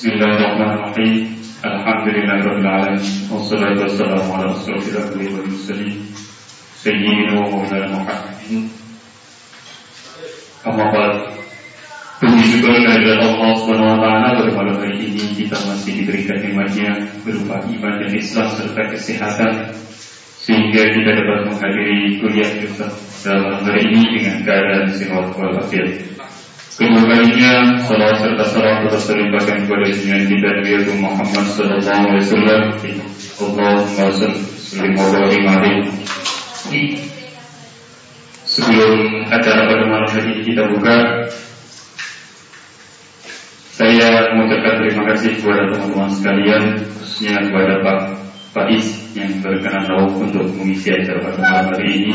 Bismillahirrahmanirrahim. Alhamdulillahirrahmanirrahim. Wassalatu wassalamu ala rasulillah wa mursalin. Sayyidina wa maulana Muhammadin. Amma ba'd. Puji syukur kehadirat Allah Subhanahu wa taala pada malam hari ini kita masih diberikan nikmatnya berupa iman dan Islam serta kesehatan sehingga kita dapat menghadiri kuliah kita dalam hari ini dengan keadaan sehat walafiat. Kedua kalinya salam serta salam terus terlimpahkan kepada junjungan kita Nabi Muhammad Sallallahu Alaihi Wasallam. Allahumma salli alaihi Sebelum acara pada malam hari kita buka, saya mengucapkan terima kasih kepada teman-teman sekalian, khususnya kepada Pak Faiz yang berkenan untuk mengisi acara pada malam hari ini.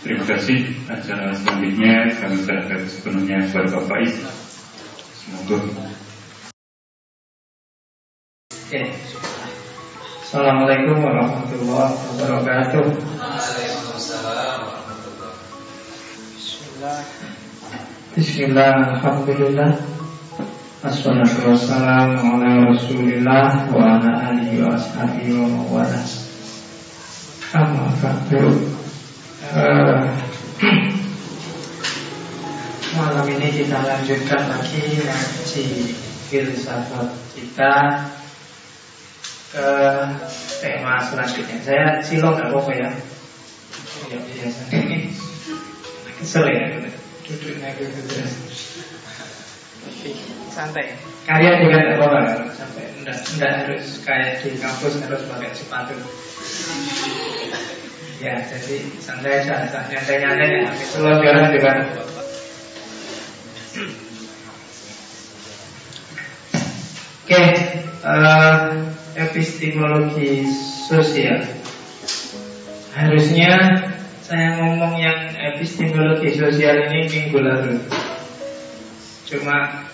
Terima kasih. Acara selanjutnya kami serahkan sepenuhnya kepada Bapak Is. Semoga. Oke. Assalamualaikum warahmatullahi wabarakatuh. Bismillah. Bismillah, Alhamdulillah Assalatu wassalamu ala rasulillah Wa ala alihi wa ashabihi wa mawala Amma uh, malam ini kita lanjutkan lagi ngaji filsafat kita ke tema selanjutnya. Saya silong nggak apa-apa ya. Ya biasa. Kesel ya. Duduknya gitu terus. Santai. Kalian juga nggak apa-apa sampai enggak, enggak harus kayak di kampus harus pakai sepatu. Ya, jadi santai saja, nyantai-nyantai ya. Selonjoran juga. Oke, uh, epistemologi sosial. Harusnya saya ngomong yang epistemologi sosial ini minggu lalu. Cuma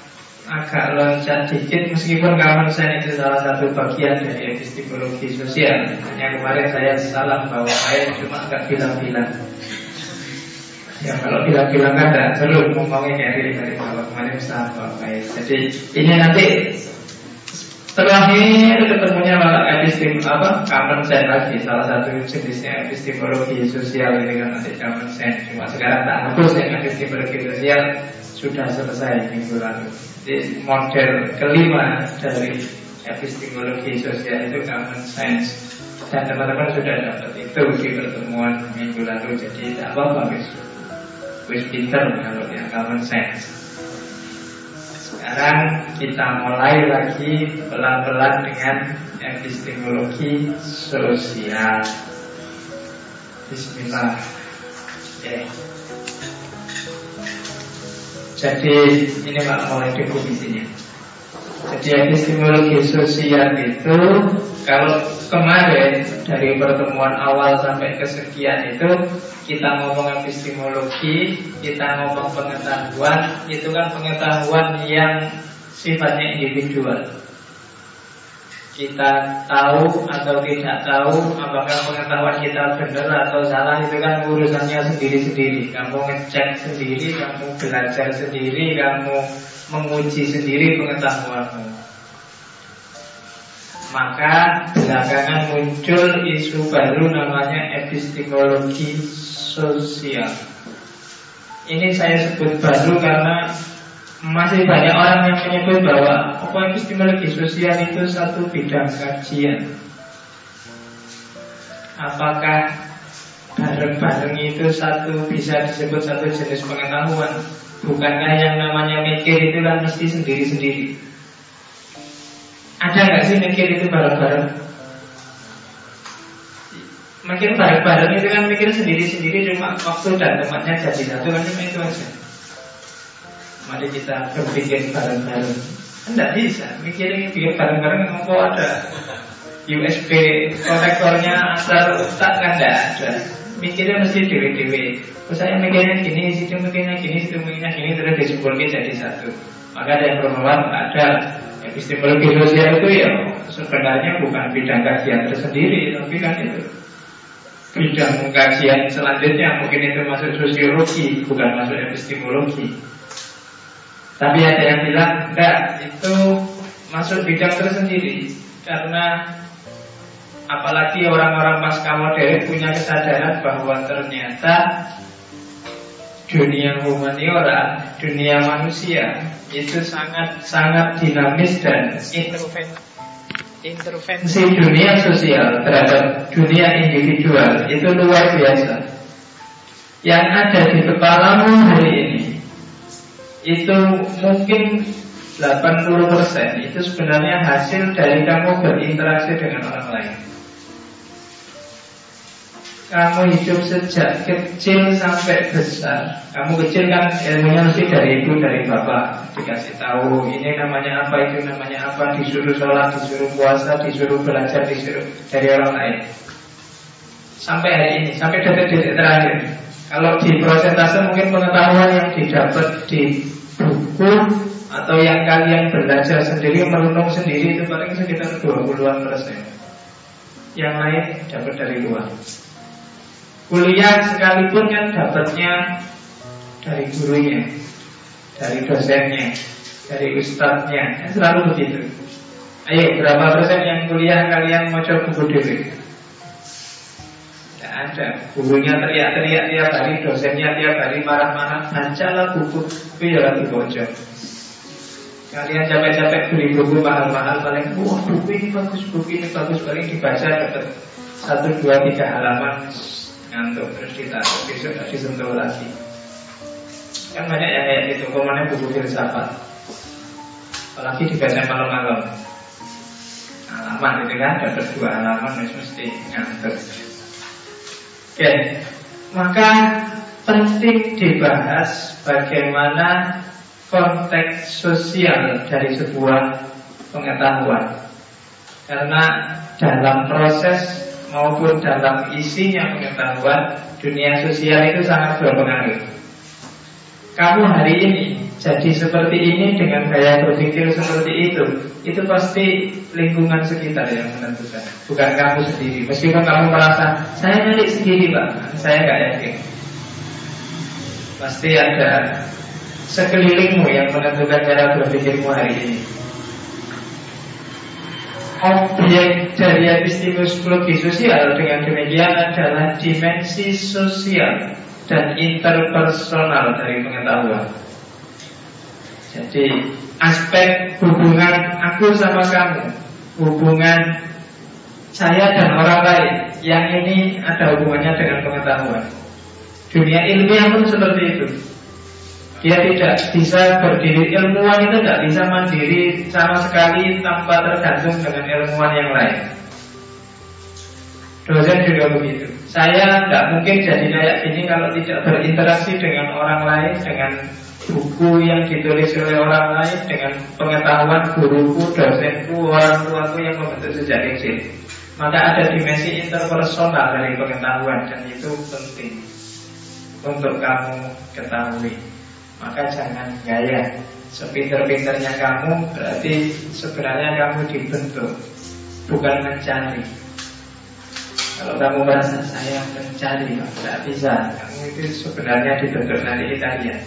agak loncat dikit meskipun saya itu salah satu bagian dari epistemologi sosial. Hanya kemarin saya salah bawa air cuma agak bilang-bilang. Ya kalau bilang-bilang kan tidak seru ngomongin dari dari kalau kemarin salah air. Jadi ini nanti ini ketemunya malah epistem apa common sense lagi salah satu jenisnya epistemologi sosial ini kan nanti common sense. Cuma sekarang tak hapus yang epistemologi sosial sudah selesai minggu lalu. Jadi model kelima dari epistemologi sosial itu common sense dan teman-teman sudah dapat itu di pertemuan minggu lalu. Jadi tidak apa-apa wis wis pinter kalau yang common sense. Sekarang kita mulai lagi pelan-pelan dengan epistemologi sosial. Bismillah. Okay. Jadi ini Pak mulai definisinya. Jadi epistemologi sosial itu kalau kemarin dari pertemuan awal sampai kesekian itu kita ngomong epistemologi, kita ngomong pengetahuan, itu kan pengetahuan yang sifatnya individual. Kita tahu atau tidak tahu apakah pengetahuan kita benar atau salah itu kan urusannya sendiri-sendiri. Kamu ngecek sendiri, kamu belajar sendiri, kamu menguji sendiri pengetahuanmu. Maka belakangan muncul isu baru namanya epistemologi sosial. Ini saya sebut baru karena masih banyak orang yang menyebut bahwa apa epistemologi sosial itu satu bidang kajian. Apakah bareng-bareng itu satu bisa disebut satu jenis pengetahuan? Bukankah yang namanya mikir itu kan mesti sendiri-sendiri? Ada nggak sih mikir itu bareng-bareng? Mikir bareng-bareng itu kan mikir sendiri-sendiri cuma waktu dan tempatnya jadi satu kan cuma itu aja. Mari kita berpikir bareng-bareng Tidak bisa, mikirin bikin bareng-bareng mau ada USB konektornya asal tak kan ada. Mikirnya mesti dewe-dewe. Terus saya mikirnya gini, situ mikirnya gini, situ mikirnya gini, terus disimpulkan jadi satu. Maka ada yang perempuan ada epistemologi sosial itu ya sebenarnya bukan bidang kajian tersendiri, tapi kan itu bidang kajian selanjutnya mungkin itu masuk sosiologi, bukan masuk epistemologi. Tapi ada yang bilang enggak, itu masuk bidang tersendiri karena apalagi orang-orang pasca modern punya kesadaran bahwa ternyata dunia humaniora, dunia manusia itu sangat sangat dinamis dan intervensi dunia sosial terhadap dunia individual itu luar biasa. Yang ada di kepalamu hari ini itu mungkin 80% itu sebenarnya hasil dari kamu berinteraksi dengan orang lain. Kamu hidup sejak kecil sampai besar. Kamu kecil kan ilmunya mesti dari ibu, dari bapak. Dikasih tahu ini namanya apa, itu namanya apa. Disuruh sholat, disuruh puasa, disuruh belajar, disuruh dari orang lain. Sampai hari ini, sampai detik-detik terakhir. Kalau di prosentase mungkin pengetahuan yang didapat di buku atau yang kalian belajar sendiri, merenung sendiri itu paling sekitar 20-an persen. Yang lain dapat dari luar. Kuliah sekalipun kan dapatnya dari gurunya, dari dosennya, dari ustadznya, kan selalu begitu. Ayo, berapa persen yang kuliah kalian mau coba buku dulu? Ada. Gurunya teriak-teriak tiap hari, dosennya tiap hari marah-marah. Bacalah buku, itu ya lagi bocor. Kalian capek-capek beli buku mahal-mahal paling wah buku ini bagus, buku ini bagus. Paling dibaca dapat satu dua tiga halaman. Ngantuk terus ditaruh. Besok disentuh lagi. Kan banyak yang kayak gitu komannya buku filsafat. Apalagi dibaca malam-malam. Halaman itu kan dapat dua halaman mesti ngantuk oke. Maka penting dibahas bagaimana konteks sosial dari sebuah pengetahuan. Karena dalam proses maupun dalam isinya pengetahuan dunia sosial itu sangat berpengaruh. Kamu hari ini jadi seperti ini dengan gaya berpikir seperti itu, itu pasti lingkungan sekitar yang menentukan, bukan kamu sendiri. Meskipun kamu merasa saya nyari sendiri pak, saya nggak yakin. Pasti ada sekelilingmu yang menentukan cara berpikirmu hari ini objek dari epistemologi sosial dengan demikian adalah dimensi sosial dan interpersonal dari pengetahuan. Jadi aspek hubungan aku sama kamu, hubungan saya dan orang lain, yang ini ada hubungannya dengan pengetahuan. Dunia ilmiah pun seperti itu. Dia tidak bisa berdiri ilmuwan itu tidak bisa mandiri sama sekali tanpa tergantung dengan ilmuwan yang lain. Dosen juga begitu. Saya tidak mungkin jadi kayak gini kalau tidak berinteraksi dengan orang lain, dengan buku yang ditulis oleh orang lain, dengan pengetahuan guruku, dosenku, orang tuaku yang membentuk sejak kecil. Maka ada dimensi interpersonal dari pengetahuan dan itu penting untuk kamu ketahui. Maka jangan gaya Sepinter-pinternya kamu Berarti sebenarnya kamu dibentuk Bukan mencari Kalau kamu merasa saya mencari Tidak bisa Kamu itu sebenarnya dibentuk nanti kita lihat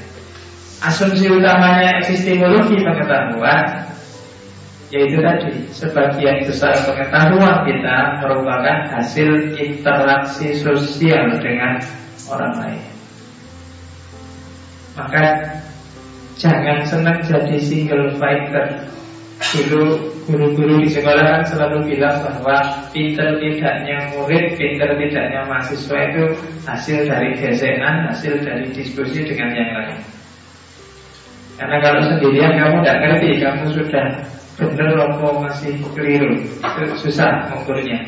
Asumsi utamanya epistemologi pengetahuan Yaitu tadi Sebagian besar pengetahuan kita Merupakan hasil interaksi sosial dengan orang lain maka jangan senang jadi single fighter. Dulu guru-guru di sekolah kan selalu bilang bahwa pinter tidaknya murid, pinter tidaknya mahasiswa itu hasil dari gesekan, hasil dari diskusi dengan yang lain. Karena kalau sendirian kamu tidak ngerti, kamu sudah benar atau masih keliru, susah mengukurnya.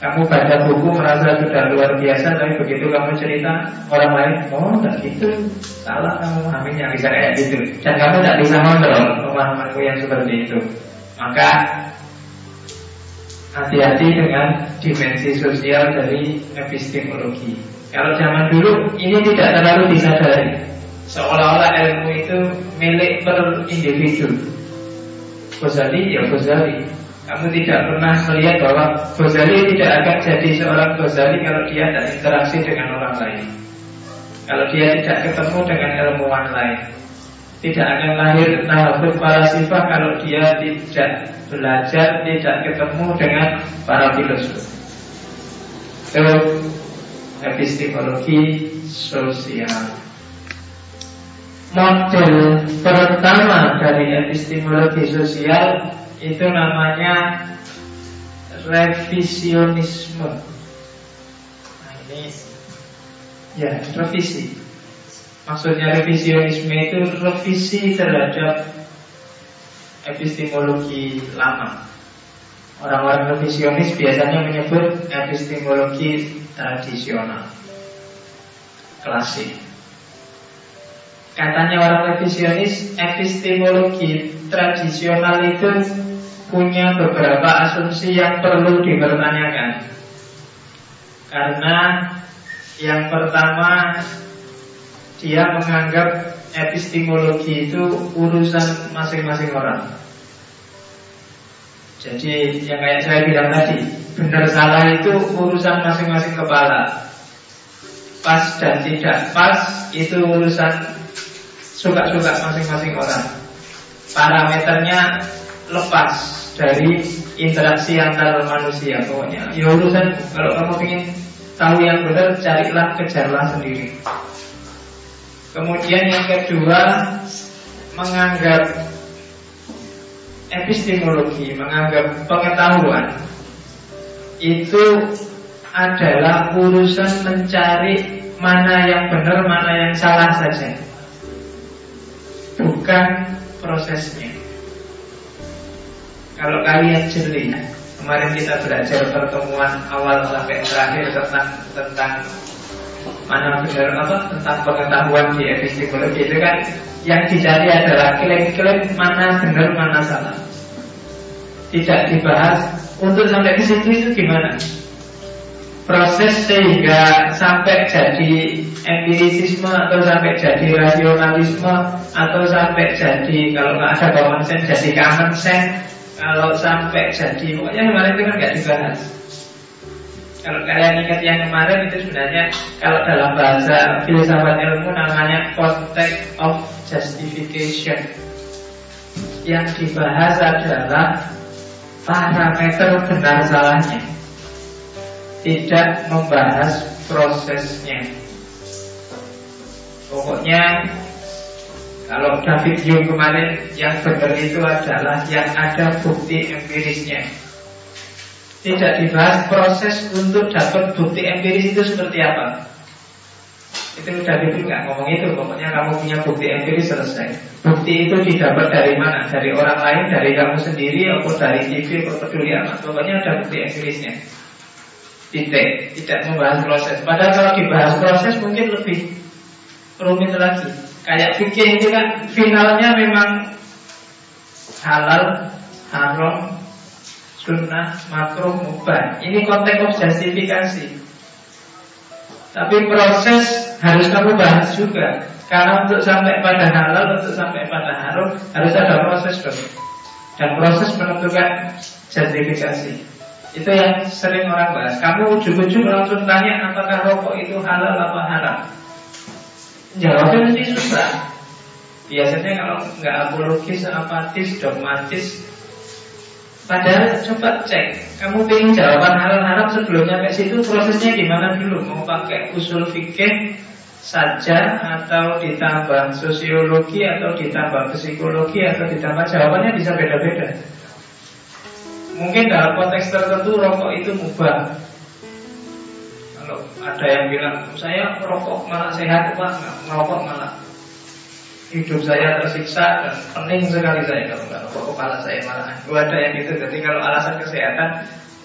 Kamu baca buku merasa sudah luar biasa Tapi begitu kamu cerita orang lain Oh enggak gitu. Salah kamu. Memahaminya bisa kayak gitu. Dan kamu tidak bisa mengontrol pemahamanmu yang seperti itu. Maka Hati-hati dengan dimensi sosial dari epistemologi. Kalau zaman dulu ini tidak terlalu disadari Seolah-olah ilmu itu milik per individu Ghazali ya Ghazali kamu tidak pernah melihat bahwa Ghazali tidak akan jadi seorang Ghazali kalau dia tidak interaksi dengan orang lain. Kalau dia tidak ketemu dengan ilmuwan lain. Tidak akan lahir nahabut para sifat kalau dia tidak belajar, tidak ketemu dengan para filosof. Itu epistemologi sosial. Model pertama dari epistemologi sosial itu namanya revisionisme. Nah ini ya revisi. Maksudnya revisionisme itu revisi terhadap epistemologi lama. Orang-orang revisionis biasanya menyebut epistemologi tradisional, klasik. Katanya orang revisionis, epistemologi tradisional itu punya beberapa asumsi yang perlu dipertanyakan. Karena yang pertama dia menganggap epistemologi itu urusan masing-masing orang. Jadi yang kayak saya bilang tadi, benar salah itu urusan masing-masing kepala. Pas dan tidak pas itu urusan suka-suka masing-masing orang. Parameternya lepas dari interaksi antar manusia pokoknya. Ya urusan kalau kamu ingin tahu yang benar carilah kejarlah sendiri. Kemudian yang kedua menganggap epistemologi menganggap pengetahuan itu adalah urusan mencari mana yang benar mana yang salah saja bukan prosesnya kalau kalian jeli Kemarin kita belajar pertemuan awal sampai terakhir tentang tentang mana benar apa tentang pengetahuan di epistemologi itu kan yang dicari adalah klaim-klaim mana benar mana salah. Tidak dibahas untuk sampai ke situ itu gimana? Proses sehingga sampai jadi empirisisme atau sampai jadi rasionalisme atau sampai jadi kalau nggak ada common sense jadi common sense kalau sampai jadi pokoknya kemarin itu kan nggak dibahas. Kalau kalian ingat yang kemarin itu sebenarnya kalau dalam bahasa filsafat ilmu namanya context of justification. Yang dibahas adalah parameter benar salahnya tidak membahas prosesnya pokoknya kalau David Hume kemarin yang benar itu adalah yang ada bukti empirisnya. Tidak dibahas proses untuk dapat bukti empiris itu seperti apa. Itu David Hume nggak ngomong itu. Pokoknya kamu punya bukti empiris selesai. Bukti itu didapat dari mana? Dari orang lain, dari kamu sendiri, atau dari TV, atau peduli amat. Pokoknya ada bukti empirisnya. Titik, tidak membahas proses. Padahal kalau dibahas proses mungkin lebih rumit lagi. Kayak fikih itu kan finalnya memang halal, haram, sunnah, makruh, mubah. Ini konteks of justifikasi. Tapi proses harus kamu bahas juga. Karena untuk sampai pada halal, untuk sampai pada haram harus ada proses dong. Dan proses menentukan justifikasi. Itu yang sering orang bahas. Kamu ujung-ujung langsung tanya apakah rokok itu halal atau haram. Jawabnya mesti susah. Biasanya kalau nggak apologis, apatis, dogmatis, Padahal coba cek, kamu pengen jawaban haram-haram sebelumnya ke situ prosesnya gimana dulu? Mau pakai usul fikih saja atau ditambah sosiologi atau ditambah psikologi atau ditambah jawabannya bisa beda-beda. Mungkin dalam konteks tertentu rokok itu mubah, kalau ada yang bilang saya merokok malah sehat pak, merokok malah hidup saya tersiksa dan pening sekali saya kalau nggak rokok kepala saya malah. Itu ada yang gitu. Jadi kalau alasan kesehatan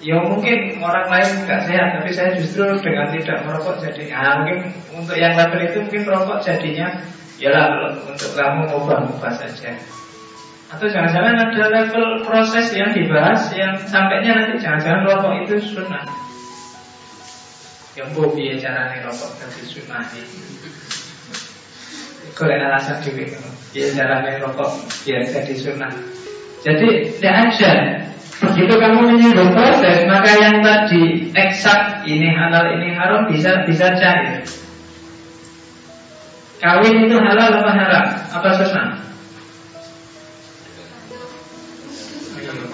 Ya mungkin orang lain nggak sehat, tapi saya justru dengan tidak merokok jadi, ah mungkin untuk yang level itu mungkin merokok jadinya, ya lah untuk kamu ubah-ubah saja. Atau jangan-jangan ada level proses yang dibahas yang sampainya nanti jangan-jangan rokok itu sunnah. Yang bu biaya caranya rokok jadi sunnah itu. Kalau alasan juga, biaya caranya rokok biar jadi sunnah. Jadi tidak ada Begitu kamu menyinggung proses, maka yang tadi eksak ini halal ini haram bisa bisa cair. Kawin itu halal apa haram? Apa susah?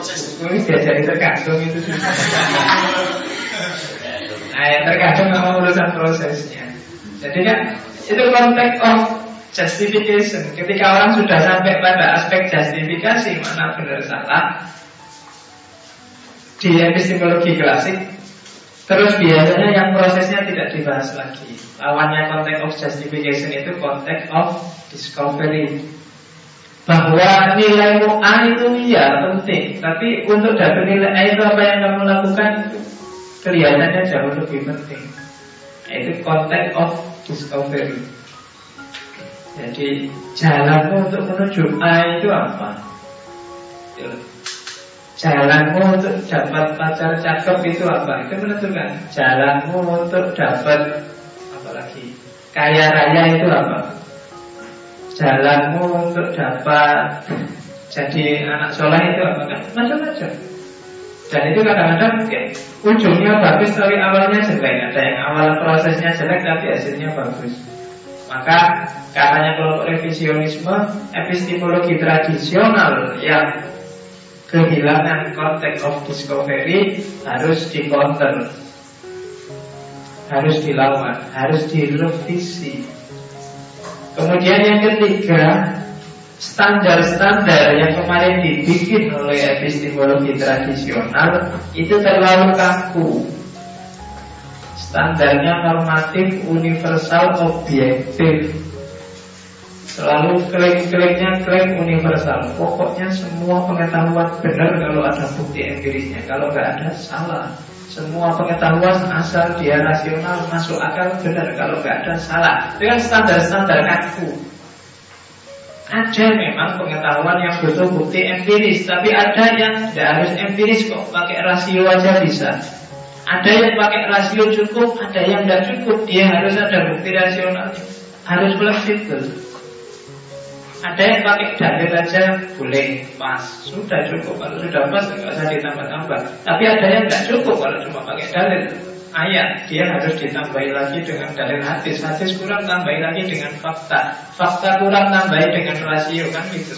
Ini biasa tergantung itu. Nah, ya, tergantung sama urusan prosesnya. Jadi kan itu konteks of justification. Ketika orang sudah sampai pada aspek justifikasi mana benar salah, di epistemologi klasik Terus biasanya yang prosesnya tidak dibahas lagi Lawannya konteks of justification itu konteks of discovery Bahwa nilai A itu iya penting Tapi untuk dapat nilai A itu apa yang kamu lakukan Kelihatannya jauh lebih penting Itu konteks of discovery Jadi jalanmu untuk menuju A itu apa? Jalanmu untuk dapat pacar cakep itu apa? Itu menentukan Jalanmu untuk dapat Apalagi Kaya raya itu apa? Jalanmu untuk dapat Jadi anak soleh itu apa? Kan macam-macam. Dan itu kadang-kadang okay, Ujungnya bagus tapi awalnya jelek. Ada yang awal prosesnya jelek tapi hasilnya bagus. Maka katanya kelompok revisionisme Epistemologi tradisional yang kehilangan konteks of discovery harus di counter harus dilawan harus direvisi kemudian yang ketiga standar-standar yang kemarin dibikin oleh epistemologi tradisional itu terlalu kaku. Standarnya normatif universal objektif. Selalu klaim-klaimnya klaim universal. Pokoknya semua pengetahuan benar kalau ada bukti empirisnya. Kalau nggak ada, salah Semua pengetahuan asal dia rasional Masuk akal benar. Kalau nggak ada, salah. Itu kan standar-standar kaku. Ada memang pengetahuan yang butuh bukti empiris Tapi ada yang tidak harus empiris kok. Pakai rasio aja bisa. Ada yang pakai rasio cukup Ada yang tidak cukup. Dia harus ada bukti rasional. Harus fleksibel ada yang pakai dalil aja boleh. Pas sudah cukup. Kalau sudah pas nggak usah ditambah-tambah. Tapi ada yang nggak cukup kalau cuma pakai dalil ayat dia harus ditambahi lagi dengan dalil hadis. Hadis kurang tambahi lagi dengan fakta. Fakta kurang tambahi dengan rasio kan gitu.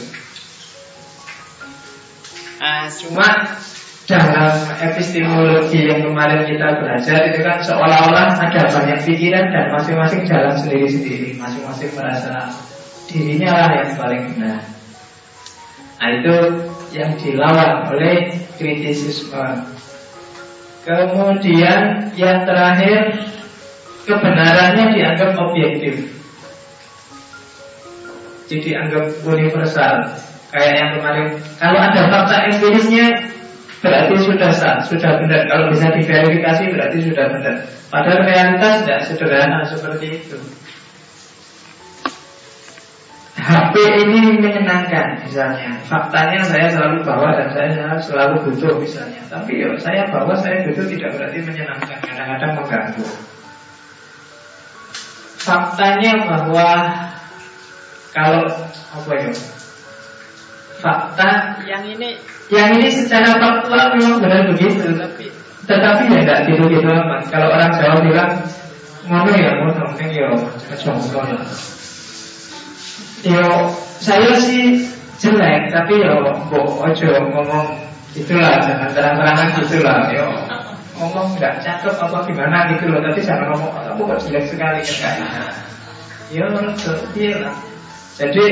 Nah, cuma dalam epistemologi yang kemarin kita belajar itu kan seolah-olah ada banyak pikiran dan masing-masing jalan sendiri-sendiri, masing-masing merasa dirinya lah yang paling benar. Nah itu yang dilawan oleh kritisisme. Kemudian yang terakhir kebenarannya dianggap objektif. Jadi dianggap universal. Kayak yang kemarin, kalau ada fakta empirisnya berarti sudah sah, sudah benar. Kalau bisa diverifikasi berarti sudah benar. Padahal realitas tidak sederhana seperti itu. HP ini menyenangkan misalnya. Faktanya saya selalu bawa dan saya selalu butuh misalnya. Tapi yo, saya bawa saya butuh tidak berarti menyenangkan. Kadang-kadang mengganggu. Faktanya bahwa Kalau apa ya Fakta yang ini Yang ini secara faktual memang benar begitu. Tapi tetapi ya tidak gitu-gitu amat. Kalau orang Jawa bilang Ngono ya, ngono, kan ya, contoh lah Yo, saya sih jelek, tapi yo, bu, ojo ngomong itulah, jangan terang-terangan gitulah, yo ngomong nggak cakep apa gimana gitu loh, tapi jangan ngomong kamu kok jelek sekali kan Yo, iya lah. Jadi,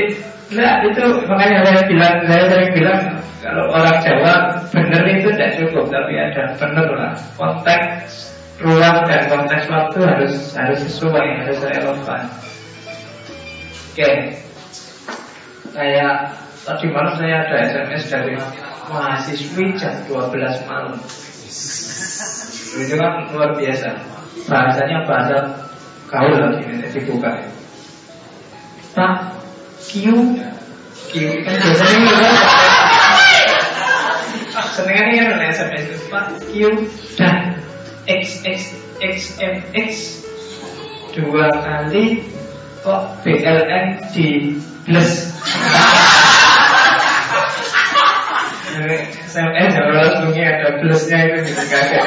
enggak itu makanya saya bilang, saya sering bilang kalau orang Jawa benar itu tidak cukup, tapi ada benar lah. Konteks ruang dan konteks waktu harus harus sesuai, harus relevan. Oke, okay. Kayak tadi malam saya ada SMS dari mahasiswi jam 12 malam. Itu kan luar biasa. Bahasanya bahasa gaul lagi ini dibuka. Pak Q Q kan biasanya ini kan Senengannya kan SMS Pak Q dan X X X M X. Dua kali kok BLN di plus. SMS kalau bunyi ada plusnya itu gitu kaget.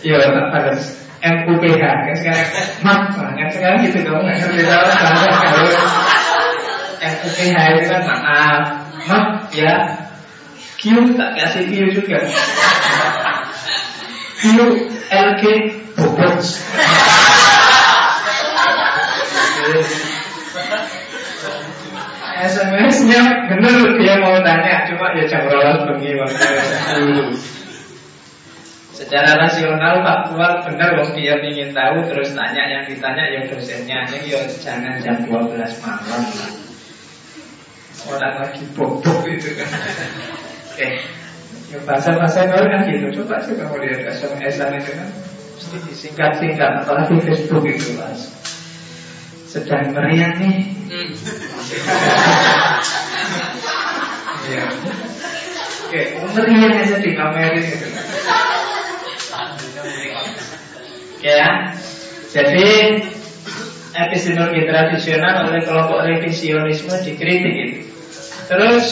Ya ya tak balas MUPH kan sekarang. Mak kan sekarang gitu kamu nggak ngerti tahu kalau MUPH itu kan maaf mak ya. Q tak kasih Q juga. Q LG bobot SMS-nya bener dia mau tanya cuma ya jam rolas bengi dulu secara rasional faktual benar wong dia ingin tahu terus tanya yang ditanya ya dosennya ini ya jangan jam 12 malam. Orang lagi bobok itu kan. Oke ya bahasa-bahasa baru kan gitu. Coba sih kamu lihat SMS-an itu kan mesti disingkat-singkat apalagi Facebook itu mas. Sedang meriah nih ya. Oke, meriah aja di kamera gitu. Ya, jadi epistemologi tradisional oleh kelompok revisionisme dikritik itu. Terus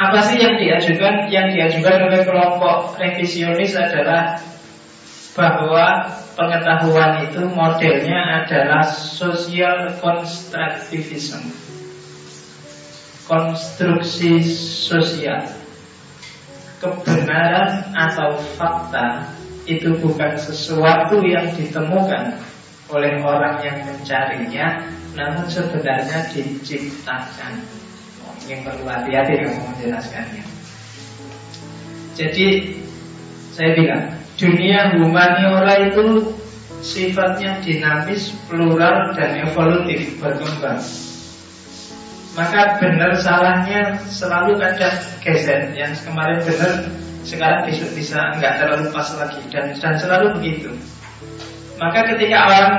apa sih yang diajukan? Yang diajukan oleh kelompok revisionis adalah bahwa pengetahuan itu modelnya adalah social constructivism. Konstruksi sosial. Kebenaran atau fakta itu bukan sesuatu yang ditemukan oleh orang yang mencarinya namun sebenarnya diciptakan. Ini perlu hati-hati kamu menjelaskannya. Jadi saya bilang dunia humaniora itu sifatnya dinamis, plural, dan evolutif berkembang. Maka benar salahnya selalu ada geser. Yang kemarin benar, sekarang besok bisa nggak terlalu pas lagi dan dan selalu begitu. Maka ketika orang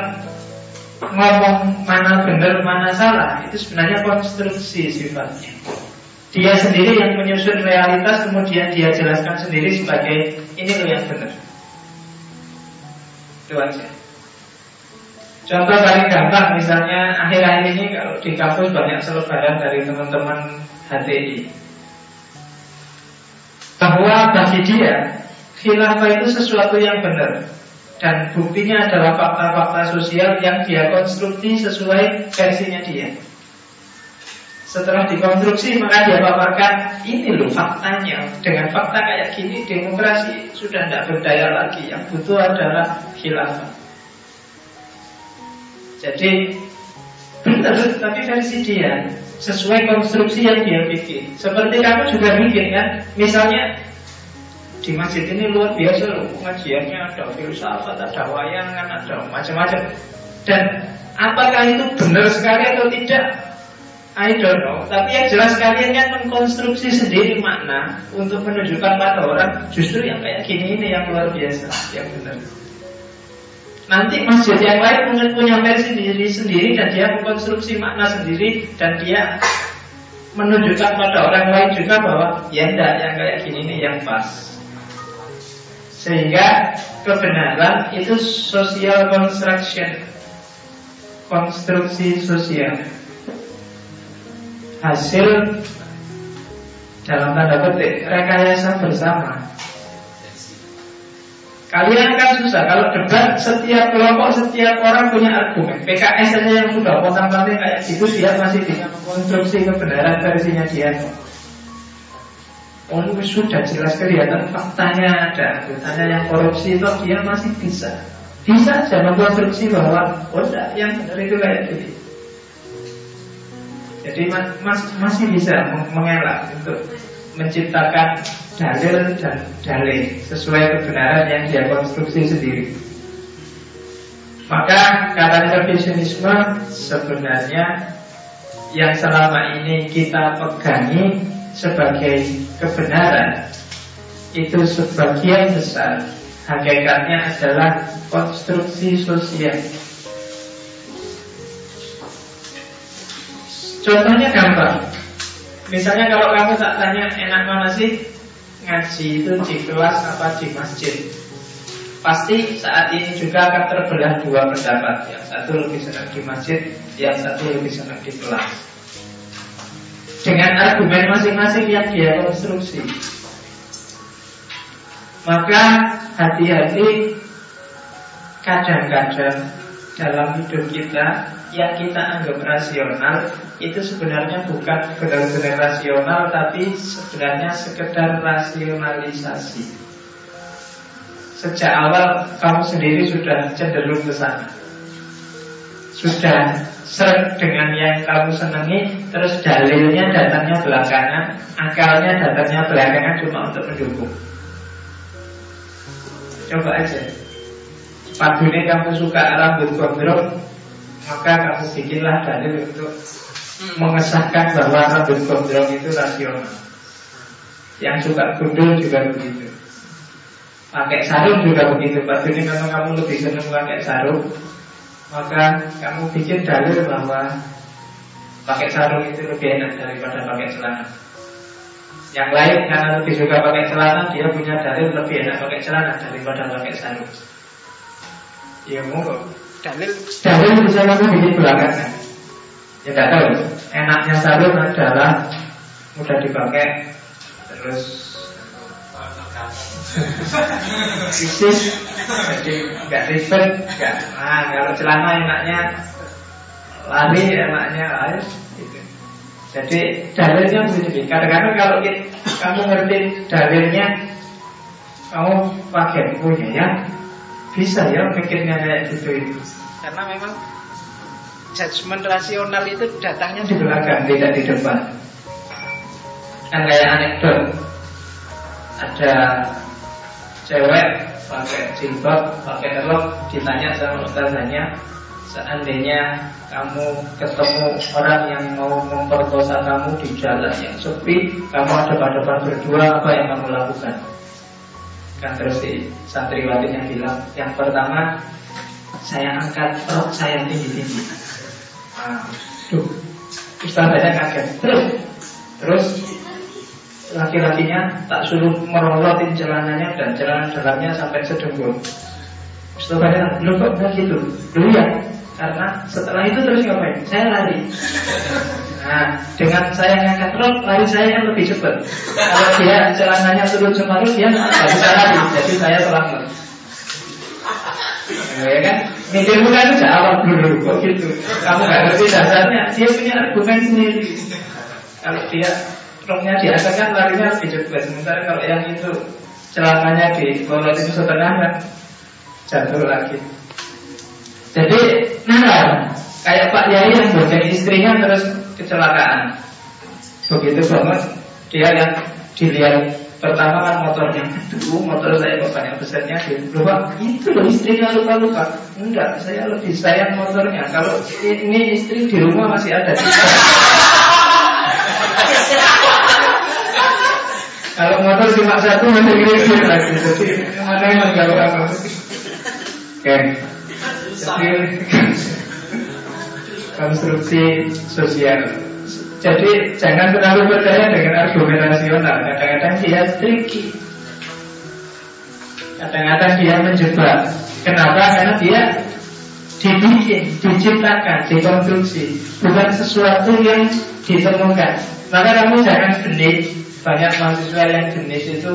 ngomong mana benar mana salah itu sebenarnya konstruksi sifatnya. Dia sendiri yang menyusun realitas kemudian dia jelaskan sendiri sebagai ini loh yang benar. Itu aja. Contoh paling gampang misalnya akhir-akhir ini kalau di kampus banyak selebaran dari teman-teman HTI bahwa bagi dia khilafah itu sesuatu yang benar dan buktinya adalah fakta-fakta sosial yang dia konstruksi sesuai versinya dia. Setelah dikonstruksi maka dia paparkan ini loh faktanya. Dengan fakta kayak gini demokrasi sudah tidak berdaya lagi. Yang butuh adalah khilafah. Jadi benar tapi versi dia Sesuai konstruksi yang dia bikin. Seperti kamu juga bikin kan? Misalnya di masjid ini luar biasa loh. Pengajiannya ada filsafat, ada wayangan, ada macam-macam. Dan apakah itu benar sekali atau tidak I don't know. Tapi yang jelas kalian kan mengkonstruksi sendiri makna untuk menunjukkan pada orang justru yang kayak gini ini yang luar biasa, yang benar. Nanti masjid yang lain mungkin punya versi sendiri sendiri dan dia mengkonstruksi makna sendiri dan dia menunjukkan pada orang lain juga bahwa ya enggak yang kayak gini ini yang pas. Sehingga kebenaran itu social construction, konstruksi sosial hasil dalam tanda petik rekayasa bersama. Kalian kan susah kalau debat setiap kelompok setiap orang punya argumen. PKS saja yang sudah potong panting kayak gitu dia masih bisa mengkonstruksi kebenaran versinya dia. Oh sudah jelas kelihatan faktanya ada anggotanya yang korupsi itu dia masih bisa bisa saja mengkonstruksi bahwa oh enggak, yang benar itu kayak. Jadi mas, masih bisa mengelak untuk menciptakan dalil dan dalil sesuai kebenaran yang dia konstruksi sendiri. Maka kata revisionisme sebenarnya yang selama ini kita pegangi sebagai kebenaran itu sebagian besar hakikatnya adalah konstruksi sosial. Contohnya gampang. Misalnya kalau kamu tak tanya enak mana sih ngaji itu di kelas apa di masjid. Pasti saat ini juga akan terbelah dua pendapat. Yang satu lebih senang di masjid, yang satu lebih senang di kelas. Dengan argumen masing-masing yang dia konstruksi. Maka hati-hati kadang-kadang dalam hidup kita yang kita anggap rasional itu sebenarnya bukan benar-benar rasional tapi sebenarnya sekedar rasionalisasi. Sejak awal kamu sendiri sudah cenderung ke sana. Sudah seret dengan yang kamu senangi Terus dalilnya datangnya belakangan Akalnya datangnya belakangan cuma untuk mendukung Coba aja Ini kamu suka rambut gondrong Maka kamu bikinlah dalil untuk Mengesahkan bahwa rambut gondrong itu rasional. Yang suka gundul juga begitu. Pakai sarung juga begitu. Ini kalau kamu lebih senang pakai sarung Maka kamu bikin dalil bahwa Pakai sarung itu lebih enak daripada pakai celana. Yang lain karena lebih suka pakai celana Dia punya dalil lebih enak pakai celana Daripada pakai sarung Ya monggo. Dalil. Dalil bisa kamu bikin belakangan Ya tidak tahu Enaknya sarung adalah Mudah dipakai Terus Bisnis Jadi nggak ribet nggak. Nah kalau celana enaknya Lari enaknya air jadi dalilnya begini. Kadang-kadang kalau kita, kamu ngerti dalilnya, kamu pakai bukunya ya, bisa ya pikirnya kayak gitu itu. Karena memang judgement rasional itu datangnya di belakang, tidak di depan. Kan kayak anekdot. Ada cewek pakai jilbab, pakai rok, ditanya sama ustazanya, seandainya kamu ketemu orang yang mau memperkosa kamu di jalan yang sepi, kamu ada pada depan berdua, apa yang kamu lakukan? Kan terus si santriwatinya bilang, yang pertama saya angkat rok saya tinggi-tinggi. Ah, tuh, ustaznya kaget. Terus, terus laki-lakinya tak suruh merolotin celananya dan celana dalamnya sampai sedengkul. Ustaznya, lu kok begitu? Lu ya, karena setelah itu terus ngapain? Saya lari. Nah, dengan saya ngangkat rok, lari saya yang lebih cepat. Kalau dia celananya turun separuh, dia nggak bisa lari. Jadi saya selamat. Nah, ya kan? Mikir bukan itu jawab dulu, kok gitu. Kamu nggak ngerti dasarnya, dia punya argumen sendiri. Kalau dia roknya kan larinya lebih cepat. Sementara kalau yang itu celananya di bawah itu setengah kan jatuh lagi. Jadi nah kayak Pak Yai yang bonceng istrinya terus kecelakaan. Begitu banget dia yang dilihat pertama kan motornya Aduh motor saya banyak besarnya Lupa itu loh istrinya lupa-lupa. Enggak saya lebih sayang motornya. Kalau ini istri di rumah masih ada. Kalau motor cuma satu masih gini lagi Jadi mana yang kalau apa? Oke konstruksi sosial. Jadi jangan terlalu percaya dengan argumen rasional. Kadang-kadang dia tricky. Kadang-kadang dia menjebak. Kenapa? Karena dia dibikin, diciptakan, dikonstruksi, bukan sesuatu yang ditemukan. Maka kamu jangan genit. Banyak mahasiswa yang jenis itu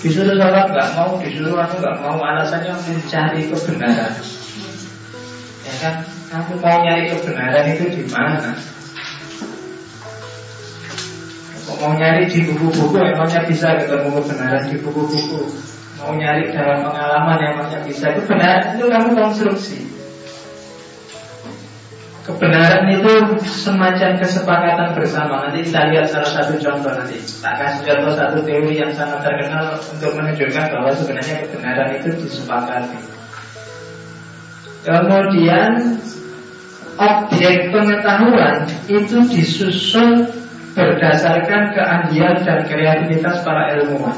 disuruh sholat nggak mau, disuruh aku nggak mau, alasannya mencari kebenaran. Ya kan? Aku mau nyari kebenaran itu di mana? Kok mau nyari di buku-buku emangnya bisa ketemu kebenaran di buku-buku? Mau nyari dalam pengalaman emangnya bisa? Kebenaran itu kamu konstruksi. Kebenaran itu semacam kesepakatan bersama. Nanti kita lihat salah satu contoh nanti. Tak kasih contoh satu teori yang sangat terkenal Untuk menunjukkan bahwa sebenarnya kebenaran itu disepakati. Kemudian objek pengetahuan itu disusun berdasarkan keahlian dan kreativitas para ilmuwan.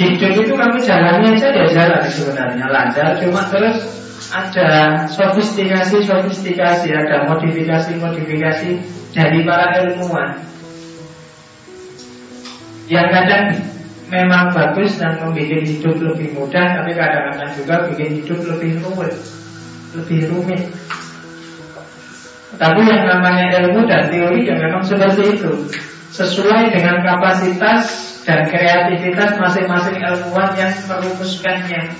Hidup itu kami jalani aja ya jalan sebenarnya. Lancar, cuma terus ada sofistikasi-sofistikasi, ada modifikasi-modifikasi dari para ilmuwan. Yang kadang memang bagus dan membuat hidup lebih mudah, tapi kadang-kadang juga bikin hidup lebih rumit, lebih rumit. Tapi yang namanya ilmu dan teori yang memang seperti itu. Sesuai dengan kapasitas dan kreativitas masing-masing ilmuwan yang merumuskannya.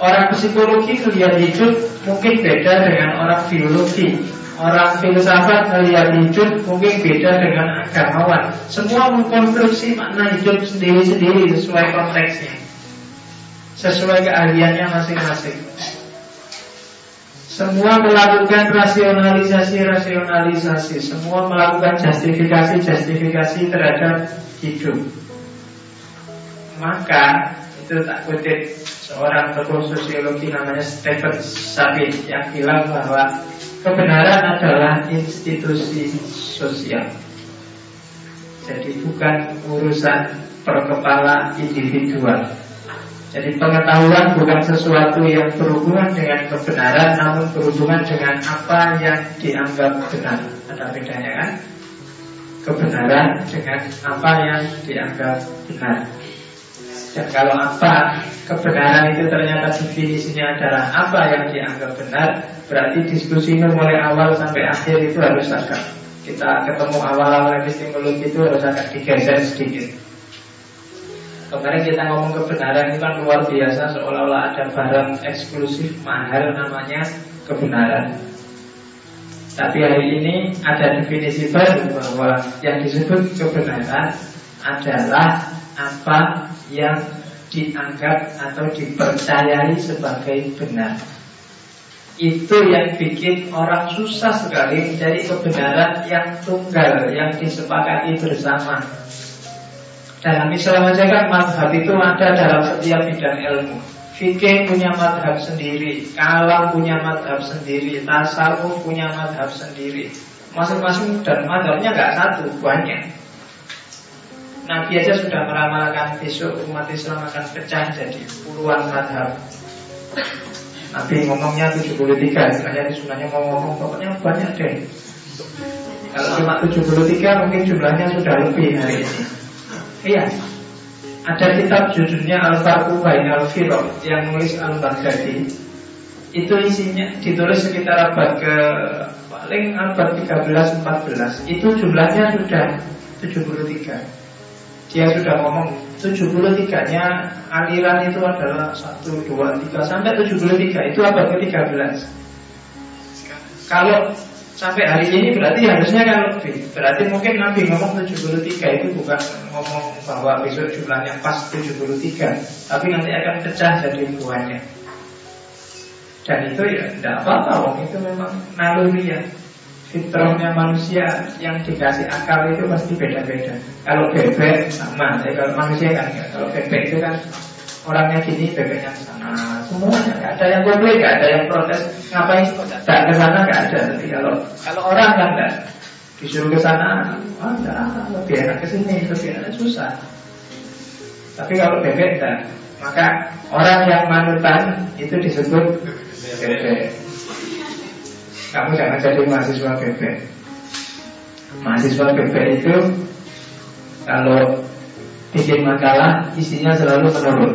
Orang psikologi melihat hidup mungkin beda dengan orang biologi. Orang filsafat melihat hidup mungkin beda dengan agamawan. Semua mengkonstruksi makna hidup sendiri-sendiri sesuai konteksnya. Sesuai keahliannya masing-masing semua melakukan rasionalisasi-rasionalisasi. Semua melakukan justifikasi-justifikasi terhadap hidup. Maka itu tak kutip seorang tokoh sosiologi namanya Stephen Sabin Yang bilang bahwa kebenaran adalah institusi sosial. Jadi bukan urusan perkepala individual jadi pengetahuan bukan sesuatu yang berhubungan dengan kebenaran Namun berhubungan dengan apa yang dianggap benar. Ada bedanya kan? Kebenaran dengan apa yang dianggap benar. Dan kalau apa kebenaran itu ternyata definisinya adalah apa yang dianggap benar Berarti diskusinya mulai awal sampai akhir itu harus agak Kita ketemu awal-awal epistemologi itu harus agak digeser sedikit Kemarin kita ngomong kebenaran itu kan luar biasa Seolah-olah ada barang eksklusif mahal namanya kebenaran Tapi hari ini ada definisi baru bahwa Yang disebut kebenaran adalah apa yang dianggap atau dipercayai sebagai benar itu yang bikin orang susah sekali mencari kebenaran yang tunggal, yang disepakati bersama. Dalam Islam aja kan madhab itu ada dalam setiap bidang ilmu. Fikih punya madhab sendiri Kalam punya madhab sendiri Tasawuf punya madhab sendiri. Masing-masing dan madhabnya nggak satu, banyak. Nabi aja sudah meramalkan besok umat Islam akan pecah jadi puluhan madhab Nabi ngomongnya 73 Sebenarnya sebenarnya mau ngomong pokoknya banyak deh. Kalau cuma 73 mungkin jumlahnya sudah lebih. hari ini Iya. Ada kitab judulnya Al-Farqu Bainal Firaq yang nulis Al-Baghdadi. Itu isinya ditulis sekitar abad ke paling abad 13 14. Itu jumlahnya sudah 73. Dia sudah ngomong 73-nya aliran itu adalah 1 2 3 sampai 73 itu abad ke-13. Kalau Sampai hari ini berarti harusnya kan lebih. Berarti mungkin Nabi ngomong 73 itu bukan ngomong bahwa besok jumlahnya pas 73 Tapi nanti akan pecah jadi buahnya Dan itu ya tidak apa-apa Itu memang naluri ya. Fitrahnya manusia yang dikasih akal itu pasti beda-beda. Kalau bebek sama. Ya, Kalau manusia kan ya. Kalau bebek itu kan orangnya gini bebeknya sana. Semuanya nggak ada. Yang komplain nggak ada yang protes. Ngapain tidak ke sana nggak ada. Tapi kalau kalau orang kan nggak disuruh ke sana enggak lebih enak ke sini lebih enak susah tapi kalau bebek enggak maka orang yang manutan itu disebut bebek. Kamu jangan jadi mahasiswa bebek. Mahasiswa bebek itu kalau bikin makalah isinya selalu menurut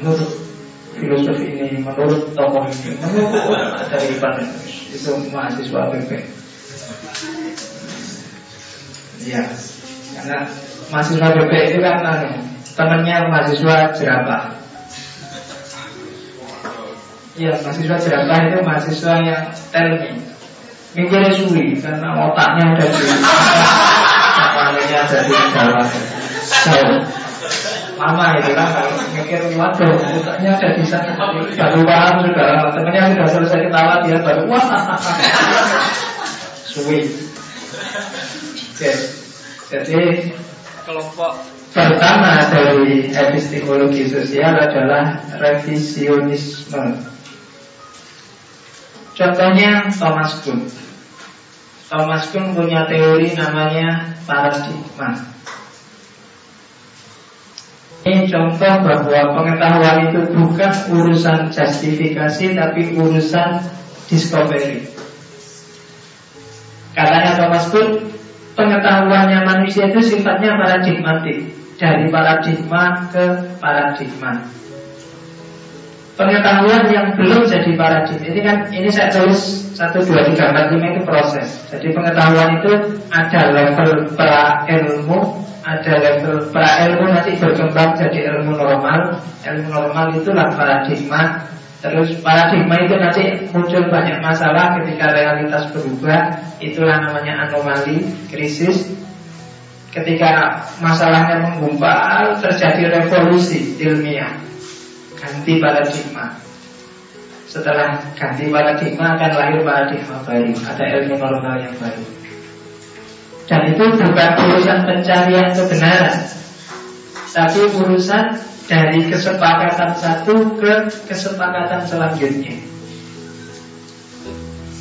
menurut filosofi ini, menurut tokoh ini, menurut dari Ipan itu mahasiswa PP. Ya, karena mahasiswa PP itu kan anu, temannya mahasiswa jerapah. Ya, mahasiswa jerapah itu mahasiswa yang tell me Mikirnya suwi karena otaknya ada di Kepalanya ada di dalam lama itu kan kalau mikir waduh otaknya ada di sana. Baru paham sudah temennya sudah selesai ketawa dia baru wah. Suwi. Oke. Jadi kelompok. pertama dari epistemologi sosial adalah revisionisme. Contohnya Thomas Kuhn. Thomas Kuhn punya teori namanya paradigma. Ini contoh bahwa pengetahuan itu bukan urusan justifikasi tapi urusan discovery. Katanya Thomas Kuhn, pengetahuannya manusia itu sifatnya paradigmatik dari paradigma ke paradigma. Pengetahuan yang belum jadi paradigma ini kan ini saya tulis satu dua tiga empat lima itu proses. Jadi pengetahuan itu ada level pra ilmu, ada level pra ilmu nanti berkembang jadi ilmu normal. Ilmu normal itulah paradigma. Terus paradigma itu nanti muncul banyak masalah ketika realitas berubah. Itulah namanya anomali, krisis. Ketika masalahnya menggumpal terjadi revolusi ilmiah. Ganti paradigma. Setelah ganti paradigma akan lahir paradigma baru. Ada ilmu normal yang baru Dan itu bukan urusan pencarian kebenaran Tapi urusan dari kesepakatan satu ke kesepakatan selanjutnya.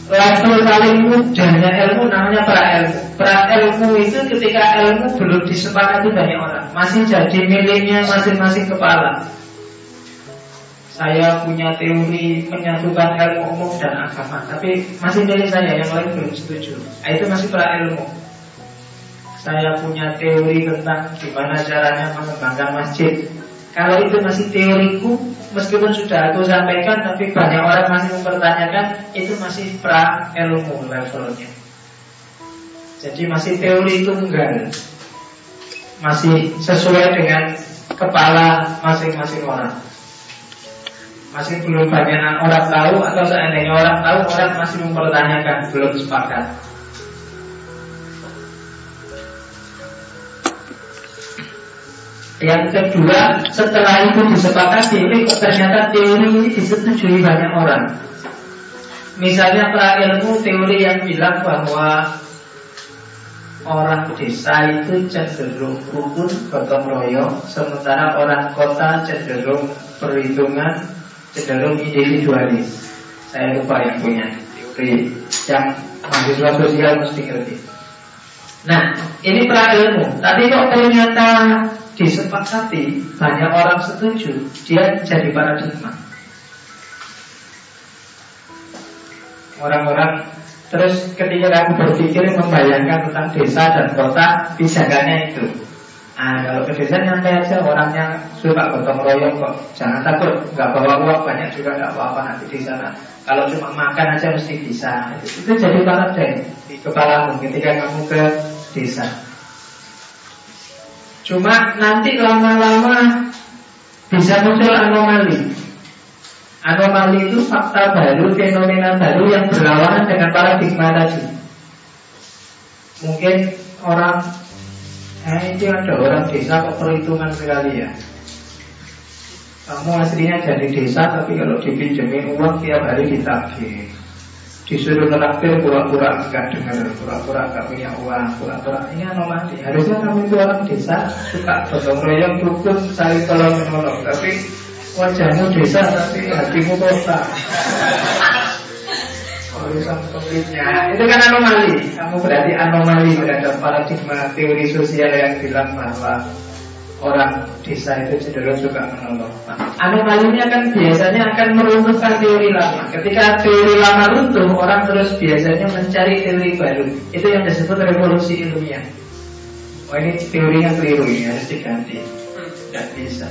Level paling mudahnya ilmu namanya pra ilmu. Pra ilmu itu ketika ilmu belum disepakati banyak orang, masih jadi miliknya masing-masing kepala. Saya punya teori menyatukan ilmu umum dan agama, tapi masih milik saya, yang lain belum setuju. Nah, itu masih pra ilmu. Saya punya teori tentang gimana caranya mengembangkan masjid, kalau itu masih teoriku, meskipun sudah aku sampaikan, tapi banyak orang masih mempertanyakan, itu masih pra ilmu levelnya. Jadi masih teori tunggal, masih sesuai dengan kepala masing-masing orang. Masih belum banyak orang tahu atau seandainya orang tahu orang masih mempertanyakan belum sepakat. Yang kedua, setelah itu disepakati, ini ternyata teori ini disetujui banyak orang. Misalnya para ilmu teori yang bilang bahwa orang desa itu cenderung rukun gotong royong, sementara orang kota cenderung perhitungan, cenderung individualis. Saya lupa yang punya teori yang mahasiswa sosial mesti ngerti. Nah, ini pra ilmu. Tapi kok ternyata disepakati, banyak orang setuju, dia jadi paradigma. Orang-orang terus ketika kamu berpikir membayangkan tentang desa dan kota, pijakannya itu. Nah, kalau ke desa nyantai aja orangnya suka gotong royong kok. Jangan takut, nggak bawa uang banyak juga nggak apa-apa nanti di sana. Kalau cuma makan aja mesti bisa. Itu jadi paradigma di kepala ketika kamu ke desa. Cuma nanti lama-lama bisa muncul anomali. Anomali itu fakta baru, fenomena baru yang berlawanan dengan paradigma tadi. Mungkin orang, eh ini ada orang desa kok perhitungan sekali ya. Kamu aslinya dari desa, tapi kalau dipinjemin uang tiap hari ditagih disuruh traktir pura-pura enggak dengar, pura-pura enggak punya uang, pura-pura ini anomali. Harusnya kamu itu orang desa suka gotong royong rukun cari tolong menolong, tapi wajahmu desa tapi hatimu kota. Urusan konfliknya itu kan anomali. Kamu berarti anomali terhadap paradigma teori sosial yang bilang bahwa orang desa itu cenderung suka menolong. Anomalinya kan biasanya akan meruntuhkan teori lama. Ketika teori lama runtuh, orang terus biasanya mencari teori baru. Itu yang disebut revolusi ilmiah. Oh ini teorinya keliru ini harus diganti. Tidak bisa.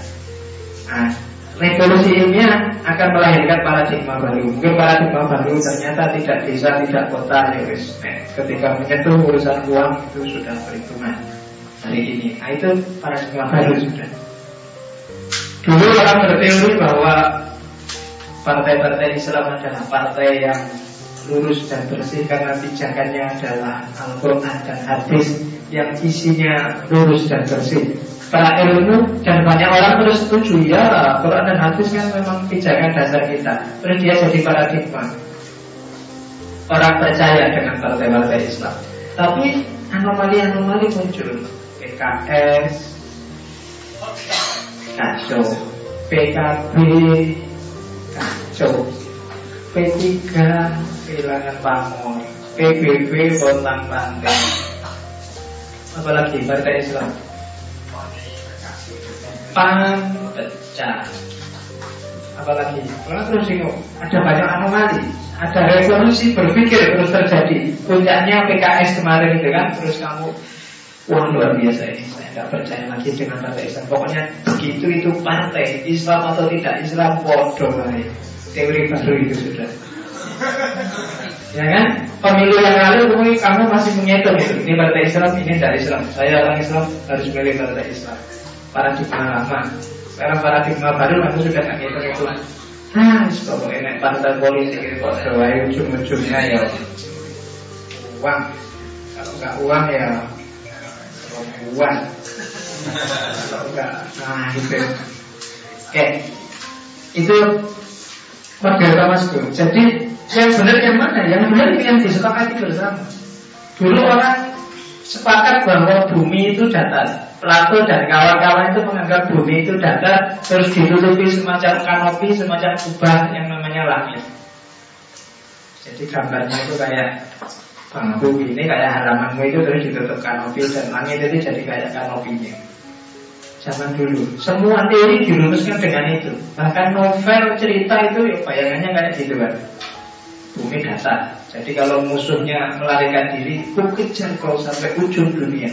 Nah, revolusi ilmiah akan melahirkan paradigma baru. Mungkin paradigma baru ternyata tidak desa, tidak kota, ya wis. ketika menyentuh urusan uang itu sudah perhitungan hari ini. Nah itu paradigma baru sudah. Dulu orang berteori bahwa partai-partai Islam adalah partai yang lurus dan bersih karena pijakannya adalah Al-Quran dan hadis yang isinya lurus dan bersih. Para ilmu dan banyak orang terus setuju ya Quran dan hadis kan memang pijakan dasar kita. Terus dia jadi paradigma. Orang percaya dengan partai-partai Islam. Tapi anomali-anomali muncul. PKS kacau. PKB kacau. P3 kehilangan pamor PBB Pontang Pantai Apalagi Partai Islam. PAN pecah Apalagi Karena terus ini ada banyak anomali. Ada revolusi berpikir terus terjadi. Puncaknya PKS kemarin itu kan Terus kamu Wah luar biasa ini Saya nggak percaya lagi dengan partai Islam Pokoknya begitu itu partai Islam atau tidak Islam bodoh Teori baru itu sudah Ya kan? Pemilu yang lalu mungkin kamu masih menghitung itu. Ini partai Islam, ini tidak Islam. Saya orang Islam harus milih partai Islam. Paradigma lama. Sekarang paradigma baru kamu sudah nggak ngitung itu. Nah, pokoknya ini partai politik ini kok doai ujung-ujungnya ya uang. Kalau nggak uang ya nggak, nah itu. Oke, itu model Thomasku. Jadi yang benar yang mana? Yang benar yang disepakati bersama. Dulu orang sepakat bahwa bumi itu datar. Plato dan kawan-kawan itu menganggap bumi itu datar, terus ditutupi semacam kanopi, semacam kubah yang namanya langit. Jadi gambarnya itu kayak bangku ini kayak halamanmu itu terus ditutup kanopi dan langit itu jadi kayak kanopinya. Zaman dulu, semua teori dirumuskan dengan itu. Bahkan novel cerita itu ya bayangannya kayak gitu kan bumi datar. Jadi kalau musuhnya melarikan diri, ku kejar kau sampai ujung dunia.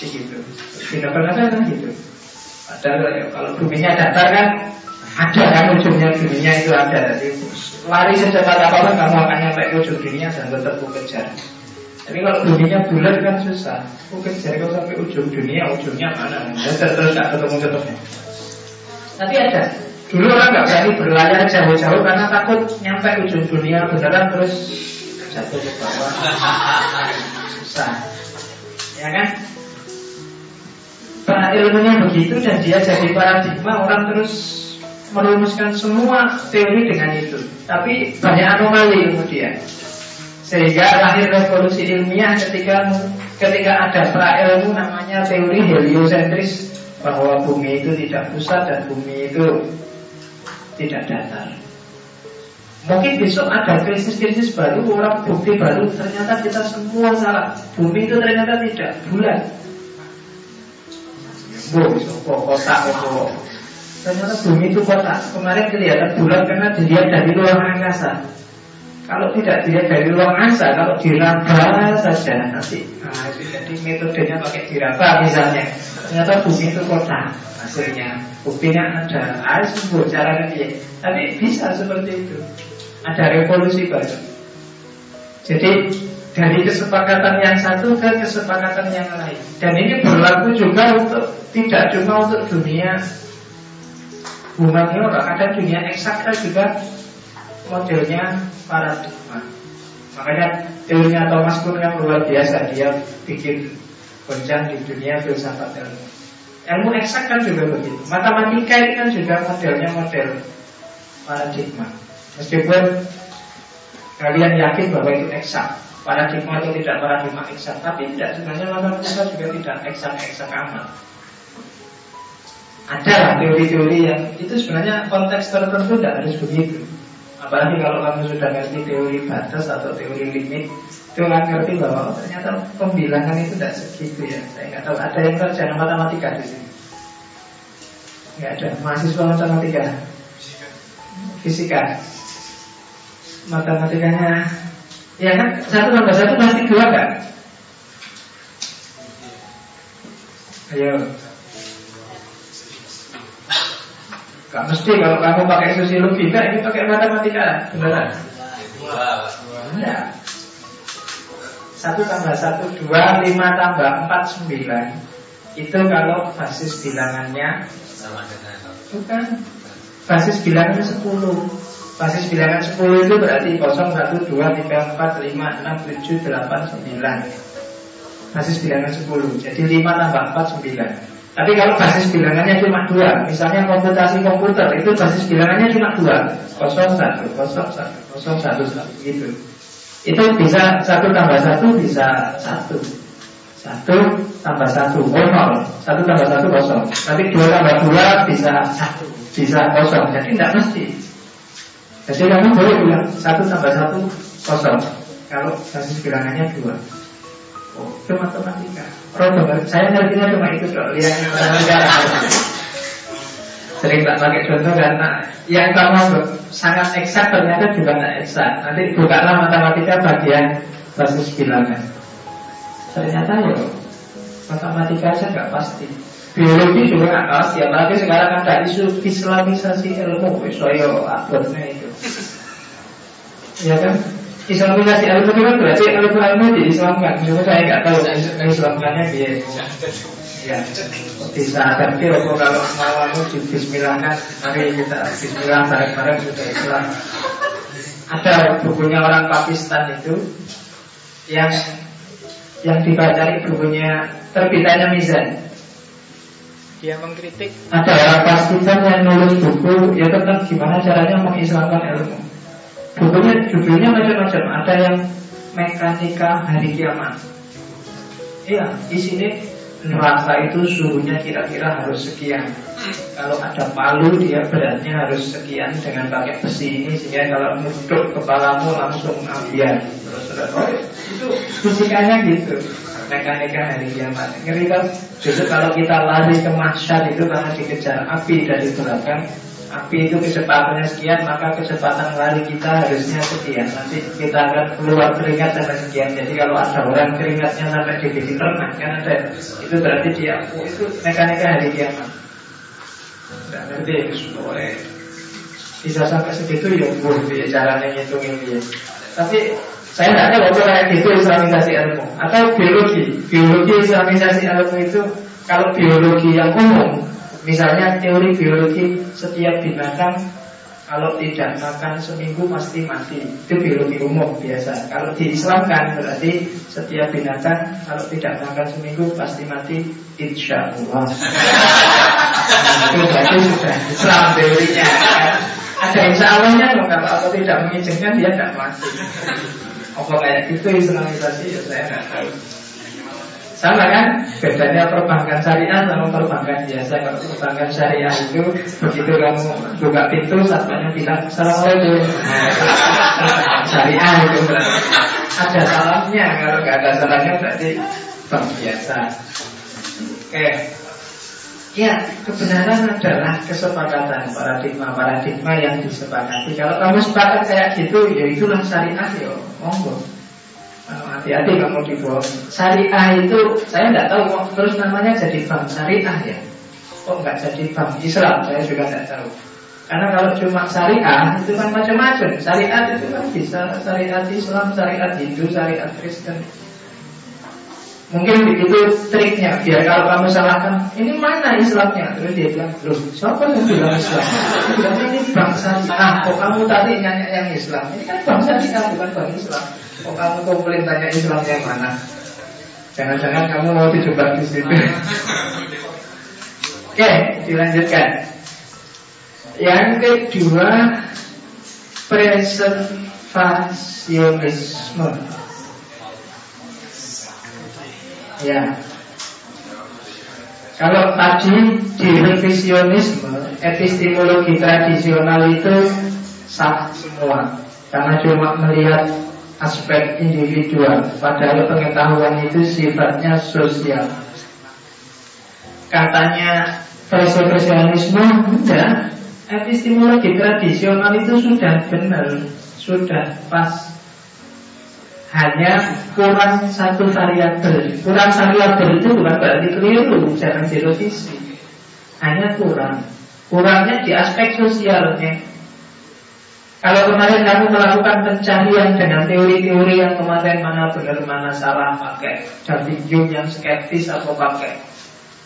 Begitu. Novel-novel kan gitu. Padahal ya, kalau buminya datar kan ada kan ujungnya dunia itu ada. Jadi lari secepat apa pun kamu akan nyampe ujung dunia dan tetap ku kejar. Tapi kalau dunia bulat kan susah. Kejar kau sampai ujung dunia, ujungnya mana? Dan terus gak ketemu-ketemu. Tapi ada Dulu orang nggak berani berlayar jauh-jauh karena takut nyampe ujung dunia beneran terus jatuh ke bawah. Susah. Ya kan? Para ilmunya begitu dan dia jadi paradigma orang terus merumuskan semua teori dengan itu. Tapi banyak anomali kemudian. Sehingga lahir revolusi ilmiah ketika ketika ada pra ilmu namanya teori heliosentris bahwa bumi itu tidak pusat dan bumi itu tidak datar. Mungkin besok ada krisis-krisis baru, orang bukti baru, ternyata kita semua salah. Bumi itu ternyata tidak bulan. Bu, kotak. Ternyata bumi itu kotak. Kemarin kelihatan bulan karena dilihat dari luar angkasa. Kalau tidak dilihat dari luar angkasa, kalau diraba saja. Nanti. Nah, jadi metodenya pakai diraba misalnya. Ternyata bumi itu kotak hasilnya. Buktinya ada. Harus sembuh cara dia tapi bisa seperti itu. Ada revolusi baru. Jadi dari kesepakatan yang satu ke kesepakatan yang lain. Dan ini berlaku juga untuk tidak cuma untuk dunia. Humaniora ada dunia eksakta juga modelnya paradigma makanya teorinya Thomas Kuhn yang luar biasa dia bikin goncang di dunia filsafat ilmu Ilmu eksak kan juga begitu. Matematika ini kan juga modelnya model paradigma. Meskipun kalian yakin bahwa itu eksak, paradigma itu tidak paradigma eksak, tapi tidak sebenarnya matematika juga tidak eksak-eksak amat. Ada teori-teori yang itu sebenarnya konteks tertentu tidak harus begitu. Apalagi kalau kamu sudah ngerti teori batas atau teori limit itu kan ngerti bahwa oh, ternyata pembilangan itu tidak segitu ya. Saya nggak tahu ada yang sarjana matematika di sini. Nggak ada mahasiswa matematika. Fisika. Matematikanya ya kan satu tambah satu pasti dua kan? Ayo. Gak mesti kalau kamu pakai sosiologi, enggak ini pakai matematika, beneran. Enggak. Satu tambah satu dua lima tambah empat sembilan. Itu kalau basis bilangannya. Bukan. Basis bilangannya sepuluh. Basis bilangan sepuluh itu berarti kosong satu dua tiga empat lima enam tujuh delapan sembilan. Basis bilangan sepuluh. Jadi lima tambah empat sembilan Tapi kalau basis bilangannya cuma dua Misalnya komputasi komputer Itu basis bilangannya cuma dua. Kosong satu, kosong satu, kosong satu, satu Gitu. Itu bisa satu tambah satu bisa satu. Satu tambah satu oh nol. Satu tambah satu kosong. Tapi dua tambah dua bisa satu bisa kosong. Jadi tidak mesti. Jadi kamu boleh bilang satu tambah satu kosong. Kalau basis bilangannya dua. Oh, itu matematika. Robo, saya ngertinya cuma itu dong. Lihat matematika. Sering tak pakai contoh karena yang kamu sangat eksak ternyata juga tidak eksak. Nanti bukalah matematika bagian basis bilangan. Ternyata ya matematika aja nggak pasti. Biologi juga nggak pasti. Apalagi sekarang ada isu islamisasi ilmu. Soyo abadnya itu. Ya kan? Islamisasi ilmu itu kan berarti ilmu ilmu diislamkan. Cuma saya nggak tahu Islamkannya dia. Ya, bisa tapi kalau mau anu di Bismillahkan, mari kita Bismillah bareng-bareng sudah Islam. Ada bukunya orang Pakistan itu yang yang dibaca bukunya terbitannya Mizan. Dia mengkritik ada orang Pakistan yang nulis buku ya tentang gimana caranya mengislamkan ilmu. Bukunya judulnya macam-macam. Ada yang mekanika hari kiamat. Iya, di sini neraka itu suhunya kira-kira harus sekian. Kalau ada palu dia beratnya harus sekian dengan pakai besi ini sehingga kalau nuduk kepalamu langsung ambiar. Terus oh, itu fisikanya gitu. Mekanika hari kiamat. Ngeri kan? Justru kalau kita lari ke mahsyar itu karena dikejar api dari belakang, api itu kecepatannya sekian maka kecepatan lari kita harusnya sekian. Nanti kita akan keluar keringat sampai sekian. Jadi kalau ada orang keringatnya sampai dibikin renang kan ada. Itu berarti dia oh, itu mekanika hari kiamat. Tidak ngerti bisa sampai segitu ya dia caranya ngitungin dia. Tapi saya tidak tahu kalau kayak gitu islamisasi ilmu. Atau biologi. Biologi islamisasi ilmu itu kalau biologi yang umum Misalnya teori biologi setiap binatang kalau tidak makan seminggu pasti mati. Itu biologi umum biasa. Kalau diislamkan berarti setiap binatang kalau tidak makan seminggu pasti mati. Insya Allah. itu berarti sudah Islam teorinya. Kan? Ada insya Allahnya loh. Kalau aku tidak mengizinkan dia tidak mati. Apa kayak gitu Islamisasi ya saya nggak tahu. Sama kan? Bedanya perbankan syariah sama perbankan biasa. Kalau perbankan syariah itu Begitu kamu buka pintu Satpamnya bilang Assalamualaikum. Syariah itu Ada salamnya. Kalau nggak ada salamnya berarti Bank biasa. Oke. Ya, kebenaran adalah kesepakatan paradigma-paradigma yang disepakati. Kalau kamu sepakat kayak gitu, ya itulah syariah ya, monggo. Hati-hati kamu dibohong. Syariah itu saya tidak tahu kok terus namanya jadi bank syariah ya. Kok nggak jadi bank Islam? Saya juga tidak tahu. Karena kalau cuma syariah itu kan macam-macam. Syariat itu kan bisa syariat Islam, syariat Hindu, syariat Kristen. Mungkin begitu triknya Biar kalau kamu salahkan Ini mana Islamnya Terus dia bilang Loh siapa yang bilang Islam bilang ini bangsa Ah kok kamu tadi nanya yang Islam Ini kan bangsa kita bukan bangsa Islam Oh kamu komplain tanya Islam yang mana? Jangan-jangan kamu mau dijebak di situ. Oke, dilanjutkan. Yang kedua, preservasionisme. Ya. Kalau tadi di revisionisme, epistemologi tradisional itu sah semua. Karena cuma melihat aspek individual. Padahal pengetahuan itu sifatnya sosial. Katanya Presokrasianisme sudah Epistemologi tradisional itu sudah benar Sudah pas. Hanya kurang satu variabel. Kurang variabel itu bukan berarti keliru Jangan direvisi. Hanya kurang. Kurangnya di aspek sosialnya kalau kemarin kamu melakukan pencarian dengan teori-teori yang kemarin mana benar mana salah pakai Hume yang skeptis atau pakai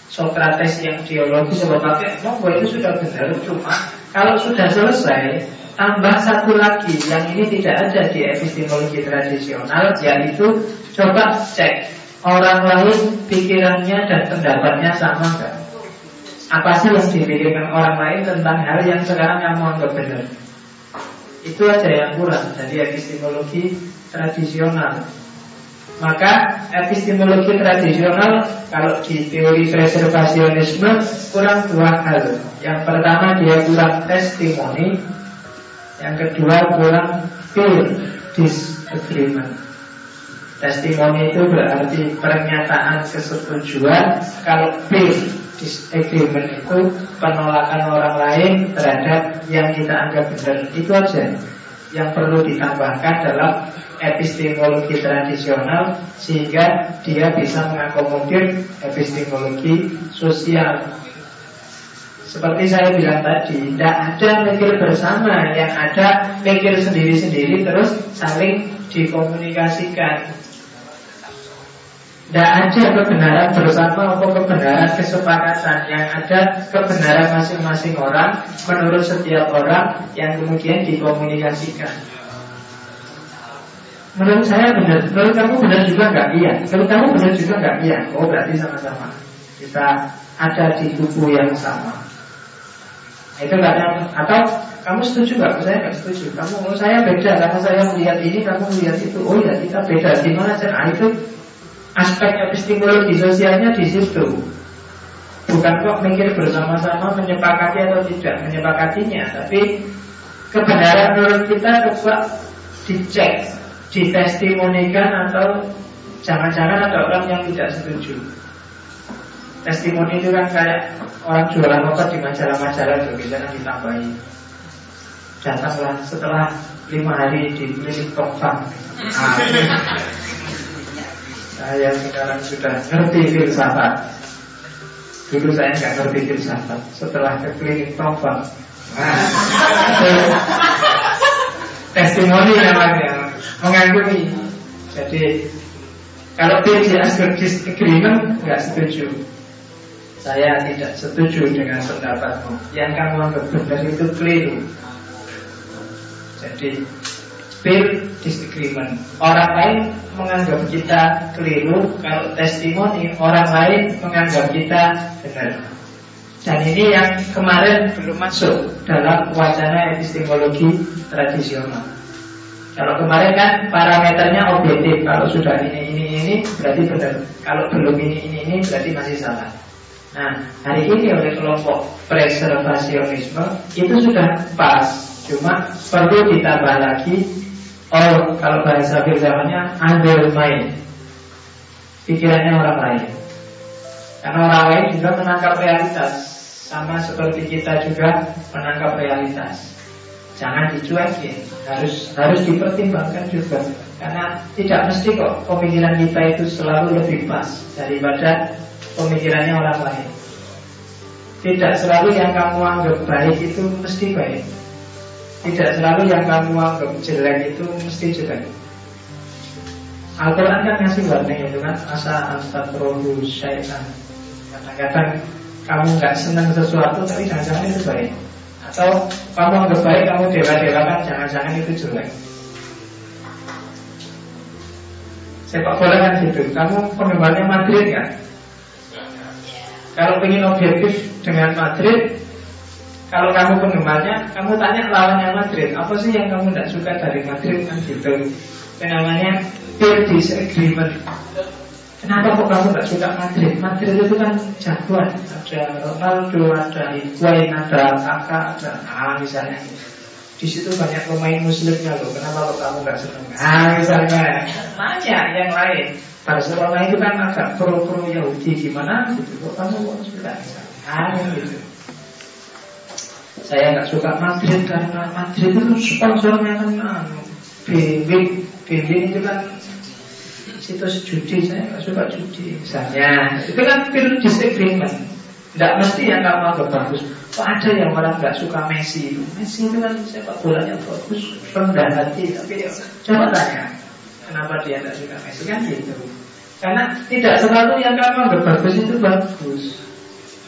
Socrates yang teologis atau pakai monggo itu sudah benar cuma kalau sudah selesai tambah satu lagi yang ini tidak ada di epistemologi tradisional yaitu coba cek orang lain pikirannya dan pendapatnya sama enggak apa sih yang dipikirkan orang lain tentang hal yang sekarang kamu anggap benar itu aja yang kurang dari epistemologi tradisional. Maka epistemologi tradisional kalau di teori preservasionisme kurang dua hal. Yang pertama dia kurang testimoni, yang kedua kurang peer disagreement. Testimoni itu berarti pernyataan kesetujuan kalau peer disagreement itu penolakan orang lain terhadap yang kita anggap benar. Itu aja yang perlu ditambahkan dalam epistemologi tradisional sehingga dia bisa mengakomodir epistemologi sosial. Seperti saya bilang tadi, tidak ada mikir bersama, yang ada mikir sendiri-sendiri terus saling dikomunikasikan. Tidak ada kebenaran bersama atau kebenaran kesepakatan Yang ada kebenaran masing-masing orang Menurut setiap orang Yang kemudian dikomunikasikan Menurut saya benar Menurut kamu benar juga nggak? Iya Menurut kamu benar juga nggak? Iya Oh berarti sama-sama Kita ada di kubu yang sama Itu kadang Atau kamu setuju nggak? Saya nggak setuju. Kamu, saya beda karena saya melihat ini, kamu melihat itu. Oh ya kita beda. Gimana sih? Nah, itu aspek epistemologi sosialnya di situ. Bukan kok mikir bersama-sama menyepakati atau tidak menyepakatinya, tapi kebenaran menurut kita coba dicek, ditestimonikan atau jangan-jangan ada orang yang tidak setuju. Testimoni itu kan kayak orang jualan rokok di majalah-majalah juga jangan ditambahi. Datanglah setelah lima hari di klinik Tokfang. Saya sekarang sudah ngerti filsafat. Dulu saya nggak ngerti filsafat. Setelah ke klinik Taufan nah, Testimoni namanya. Mengagumi Jadi Kalau dia disagreement nggak setuju. Saya tidak setuju dengan pendapatmu. Yang kamu anggap benar itu keliru. Jadi peer disagreement. Orang lain menganggap kita keliru, kalau testimoni orang lain menganggap kita benar. Dan ini yang kemarin belum masuk dalam wacana epistemologi tradisional. Kalau kemarin kan parameternya objektif, kalau sudah ini ini ini berarti benar. Kalau belum ini ini ini berarti masih salah. Nah, hari ini oleh kelompok preservasionisme itu sudah pas, cuma perlu ditambah lagi Oh, kalau bahasa filsafatnya undermine pikirannya orang lain. Karena orang lain juga menangkap realitas, sama seperti kita juga menangkap realitas. Jangan dicuekin, harus harus dipertimbangkan juga. Karena tidak mesti kok pemikiran kita itu selalu lebih pas daripada pemikirannya orang lain. Tidak selalu yang kamu anggap baik itu mesti baik. Tidak selalu yang kamu anggap jelek itu mesti jelek. Al-Quran kan ngasih warning itu kan Asa astagfirullahu syaitan Kadang-kadang kamu nggak senang sesuatu tapi jangan-jangan itu baik. Atau kamu anggap baik kamu dewa-dewakan jangan-jangan itu jelek. Sepak bola kan gitu. Kamu penggemarnya Madrid kan? Kalau ingin objektif dengan Madrid kalau kamu penggemarnya, kamu tanya lawannya Madrid, apa sih yang kamu tidak suka dari Madrid kan gitu. Yang namanya peer disagreement. Kenapa kok kamu tidak suka Madrid? Madrid itu kan jagoan, ada Ronaldo, ada Higuain, ada Kakak, ada ah misalnya. Di situ banyak pemain muslimnya loh. Kenapa kok kamu nggak senang? Ah misalnya, nanya yang lain. Barcelona itu kan agak pro-pro Yahudi gimana gitu. Kok kamu kok suka? Ah gitu. Saya nggak suka Madrid karena Madrid itu sponsornya kan anu, Bimbing, bimbing itu kan situs judi saya nggak suka judi. Misalnya itu kan peer disagreement nggak mesti yang kamu anggap bagus. Kok ada yang orang nggak suka Messi? Messi itu kan sepak bolanya bagus rendah hati tapi ya coba tanya kenapa dia nggak suka Messi? Kan gitu. Karena tidak selalu yang kamu anggap bagus itu bagus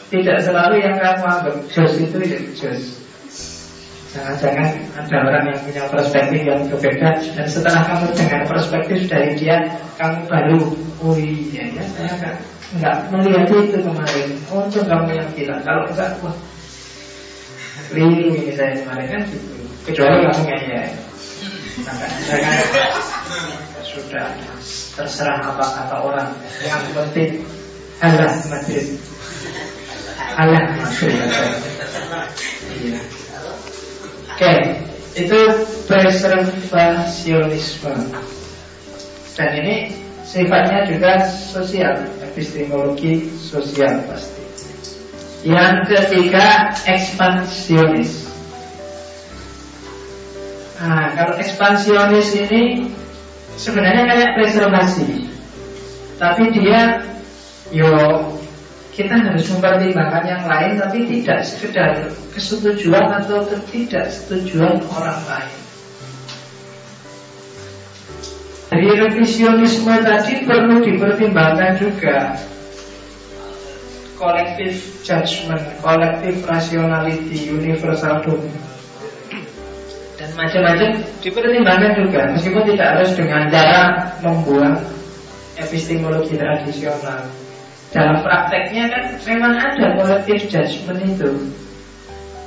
tidak selalu yang kamu anggap jos itu ya jos. Jangan-jangan ada orang yang punya perspektif yang berbeda. Dan setelah kamu dengar perspektif dari dia Kamu baru, oh iya ya saya enggak, enggak melihat itu kemarin. Oh itu kamu yang bilang. Kalau enggak, wah Keliru ini saya kemarin. Kan gitu. Kecuali kamu ngeyel. Kan Sudah terserah apa kata orang. Yang penting Allah Madrid Iya. Oke, itu preservasionisme. Dan ini sifatnya juga sosial, epistemologi sosial pasti. Yang ketiga, ekspansionis. Nah, kalau ekspansionis ini sebenarnya kayak preservasi, tapi dia yo kita harus mempertimbangkan yang lain tapi tidak sekedar kesetujuan atau ketidaksetujuan orang lain. Dari revisionisme tadi perlu dipertimbangkan juga. Kolektif judgment, kolektif rationality, universal domain dan macam-macam dipertimbangkan juga meskipun tidak harus dengan cara membuat epistemologi tradisional dalam prakteknya kan memang ada kolektif judgment itu.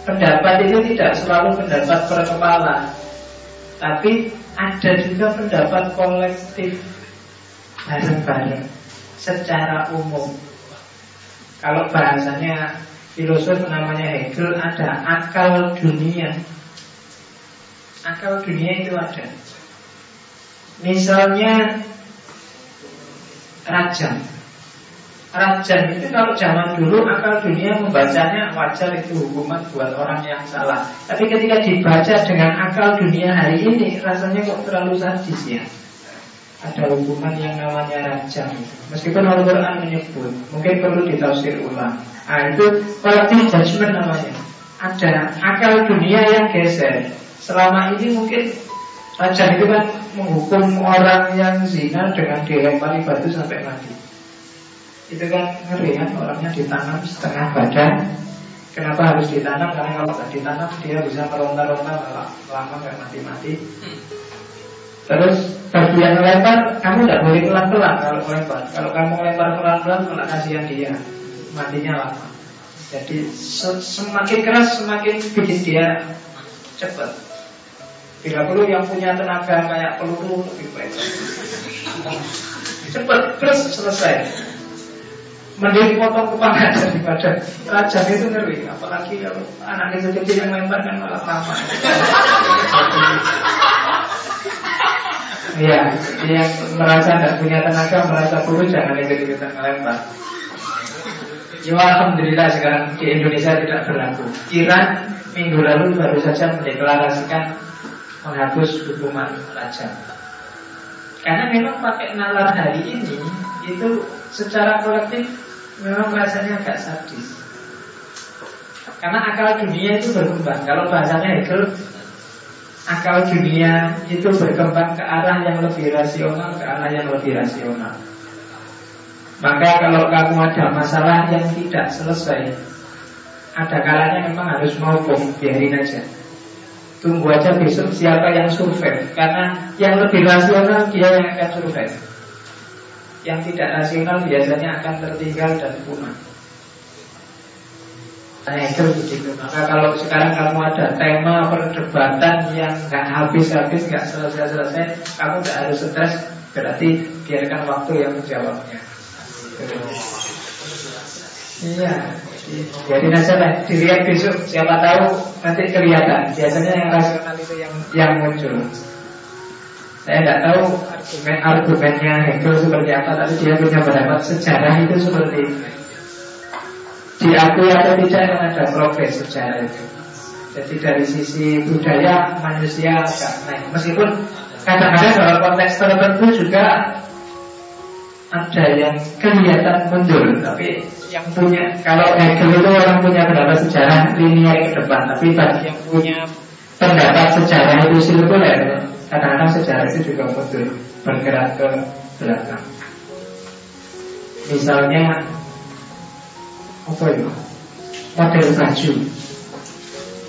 Pendapat itu tidak selalu pendapat per kepala Tapi ada juga pendapat kolektif bareng-bareng Secara umum. Kalau bahasanya filosof namanya Hegel ada akal dunia. Akal dunia itu ada. Misalnya Raja Raja itu kalau zaman dulu akal dunia membacanya wajar itu hukuman buat orang yang salah. Tapi ketika dibaca dengan akal dunia hari ini rasanya kok terlalu sadis ya. Ada hukuman yang namanya raja. Meskipun Al-Quran menyebut, mungkin perlu ditafsir ulang. Nah itu kolektif judgment namanya. Ada akal dunia yang geser. Selama ini mungkin raja itu kan menghukum orang yang zina dengan dilempari batu sampai mati itu kan ngeri kan orangnya ditanam setengah badan Kenapa harus ditanam? Karena kalau tidak ditanam dia bisa meronta-ronta lama nggak mati-mati. Terus bagian lempar kamu tidak boleh pelan-pelan kalau melempar. Kalau kamu lempar pelan-pelan malah kasihan dia matinya lama. Jadi semakin keras semakin bikin dia cepat. Bila perlu yang punya tenaga kayak peluru lebih baik. Cepat terus selesai. Mending potong kepala daripada raja itu ngeri. Apalagi kalau anak kecil-kecil yang lempar kan malah lama Iya, yang merasa tidak punya tenaga, merasa buruk jangan ikut-ikutan melempar Ya Alhamdulillah sekarang di Indonesia tidak berlaku. Iran minggu lalu baru saja mendeklarasikan menghapus hukuman raja Karena memang pakai nalar hari ini itu secara kolektif memang rasanya agak sadis. Karena akal dunia itu berkembang. Kalau bahasanya Hegel, akal dunia itu berkembang ke arah yang lebih rasional, ke arah yang lebih rasional. Maka kalau kamu ada masalah yang tidak selesai, ada kalanya memang harus mau biarin aja. Tunggu aja besok siapa yang survei Karena yang lebih rasional dia yang akan survei yang tidak rasional biasanya akan tertinggal dan punah. Nah itu begitu. Maka kalau sekarang kamu ada tema perdebatan yang nggak habis-habis, nggak selesai-selesai, kamu nggak harus stres. Berarti biarkan waktu yang menjawabnya. Iya, jadi aja lah. Dilihat besok. Siapa tahu nanti kelihatan. Biasanya yang rasional itu yang yang muncul. Saya tidak tahu argumen argumennya Hegel seperti apa, tapi dia punya pendapat sejarah itu seperti. Diakui atau tidak yang ada progres sejarah itu. Jadi dari sisi budaya manusia agak naik. Meskipun kadang-kadang dalam konteks tertentu juga ada yang kelihatan mundur, tapi yang punya kalau Hegel itu orang punya pendapat sejarah linear ke depan, tapi bagi yang punya pendapat sejarah itu sirkuler Kadang-kadang sejarah itu juga betul bergerak ke belakang. Misalnya apa itu? Model baju.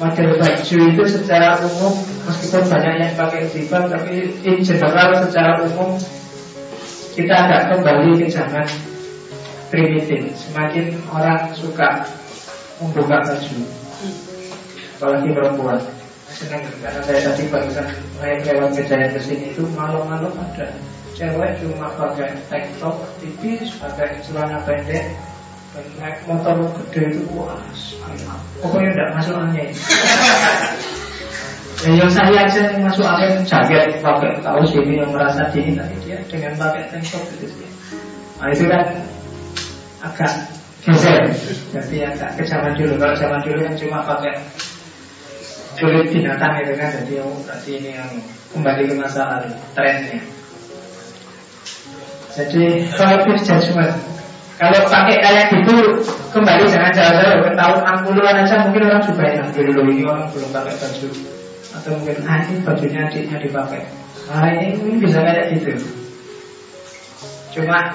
Model baju itu secara umum meskipun banyak yang pakai jilbab tapi in general secara umum kita agak kembali ke zaman primitif. Semakin orang suka membuka baju, apalagi perempuan senang karena saya tadi barusan lewat kejayaan ke sini itu malam-malam ada cewek cuma pakai tank top tipis pakai celana pendek dan naik motor gede itu wah pokoknya tidak masuk angin Ya, yang saya aja yang masuk angin jaket pakai kaos ini yang merasa dingin tapi dia dengan pakai tank top gitu sih. Nah itu kan agak geser. Jadi agak ke zaman dulu. Kalau zaman dulu kan cuma pakai kulit binatang itu kan. Jadi oh, berarti ini yang kembali ke masa lalu trennya. Jadi collective judgment kalau pakai kayak gitu kembali jangan jauh-jauh. Ke tahun 60-an aja mungkin orang juga yang dulu ini orang belum pakai baju. Atau mungkin ah ini bajunya adiknya dipakai. Ah ini mungkin bisa kayak gitu. Cuma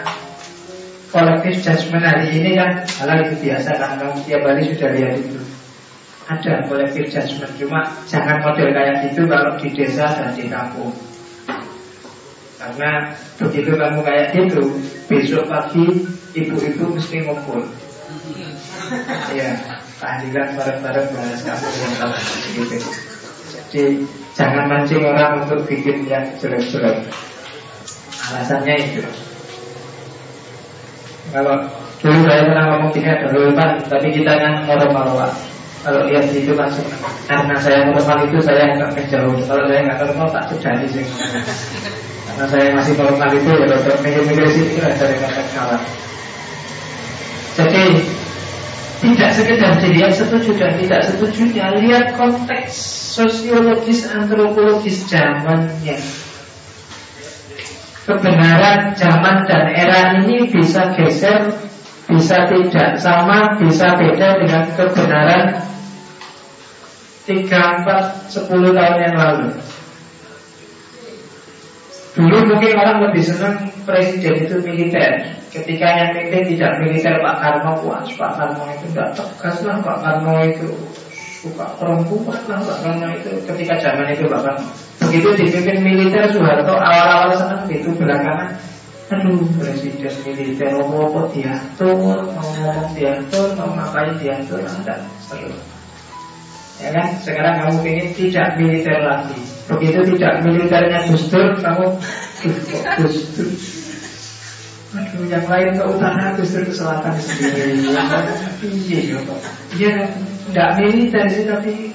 kolektif judgment hari ini kan hal itu biasa kamu tiap hari sudah lihat itu ada kolektif judgment cuma jangan model kayak gitu kalau di desa dan di kampung karena begitu kamu kayak gitu besok pagi ibu-ibu mesti ngumpul ya tahlilan bareng-bareng bahas kamu yang tahu gitu jadi jangan mancing orang untuk bikin yang jelek-jelek. Alasannya itu. Kalau dulu saya pernah ngomong tiga dulu pak, tapi kita kan normal. Kalau lihat itu langsung karena saya normal itu saya nggak menjauh. Kalau saya nggak normal tak sudah sih. Karena saya masih normal itu ya dokter mikir-mikir sih ada yang kalah. Jadi tidak sekedar dilihat setuju dan tidak setujunya Lihat konteks sosiologis antropologis zamannya Kebenaran zaman dan era ini bisa geser Bisa tidak sama, bisa beda dengan kebenaran 3, 4, 10 tahun yang lalu. Dulu mungkin orang lebih senang presiden itu militer. Ketika yang mimpin tidak militer Pak Karno Wah Pak Karno itu tidak tegas lah Pak Karno itu suka perempuan lah Pak Karno itu Ketika zaman itu Pak Karno. Begitu dipimpin militer Soeharto awal-awal senang gitu belakangan Aduh presiden militer Mau apa diatur Mau ngomong diatur Mau ngapain diatur Ada seru Ya kan? Sekarang kamu ingin tidak militer lagi Begitu tidak militernya Gus Kamu Gus Dur Aduh, yang lain ke utara justru ke selatan sendiri. Iya, ya kok. Iya, tidak militer sih, tapi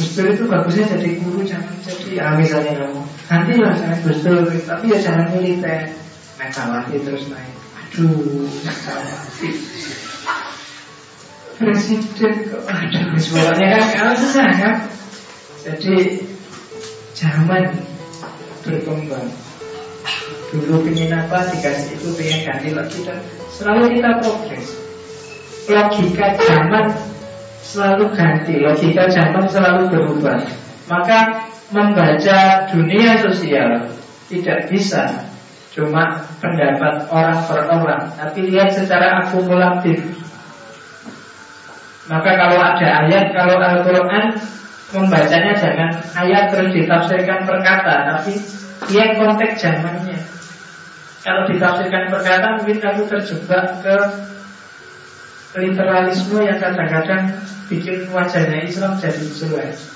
justru itu bagusnya jadi guru, jangan jadi, ya misalnya kamu. Nanti lah jangan justru, tapi ya jangan militer. Megawati terus naik. Aduh, Megawati. Presiden kok, aduh, suaranya kan kalau susah kan. Jadi, zaman berkembang Dulu pengen apa dikasih itu pengen ganti lagi dan selalu kita progres. Logika zaman selalu ganti, logika zaman selalu berubah. Maka membaca dunia sosial tidak bisa cuma pendapat orang per orang, tapi lihat secara akumulatif. Maka kalau ada ayat, kalau Al-Quran membacanya jangan ayat terus ditafsirkan perkata, tapi lihat konteks zamannya. Kalau ditafsirkan perkataan mungkin kamu terjebak ke literalisme yang kadang-kadang bikin wajahnya Islam jadi jelek.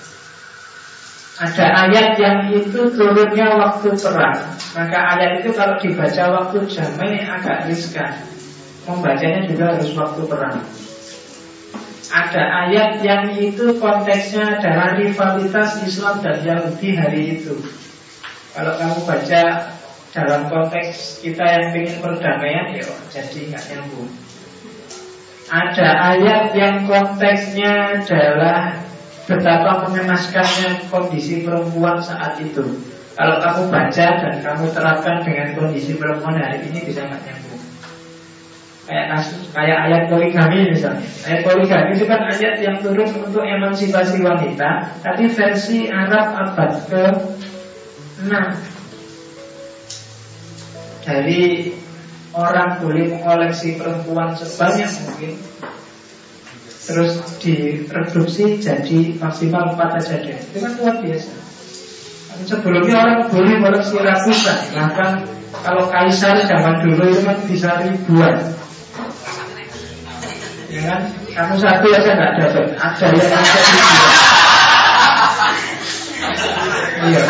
Ada ayat yang itu turunnya waktu perang Maka ayat itu kalau dibaca waktu jamai agak riskan. Membacanya juga harus waktu perang Ada ayat yang itu konteksnya adalah rivalitas Islam dan Yahudi hari itu. Kalau kamu baca dalam konteks kita yang ingin perdamaian ya jadi nggak nyambung. Ada ayat yang konteksnya adalah betapa mengenaskannya kondisi perempuan saat itu. Kalau kamu baca dan kamu terapkan dengan kondisi perempuan hari ini bisa nggak nyambung. Kayak kasus, kayak ayat poligami misalnya. Ayat poligami itu kan ayat yang turun untuk emansipasi wanita, tapi versi Arab abad ke 6 dari orang boleh mengoleksi perempuan sebanyak mungkin terus direduksi jadi maksimal empat aja deh. Itu kan luar biasa. Sebelumnya orang boleh mengoleksi ratusan bahkan kalau kaisar zaman dulu itu kan bisa ribuan. Ya kan? Kamu satu aja nggak dapat. Ada yang ada ribuan. Iya.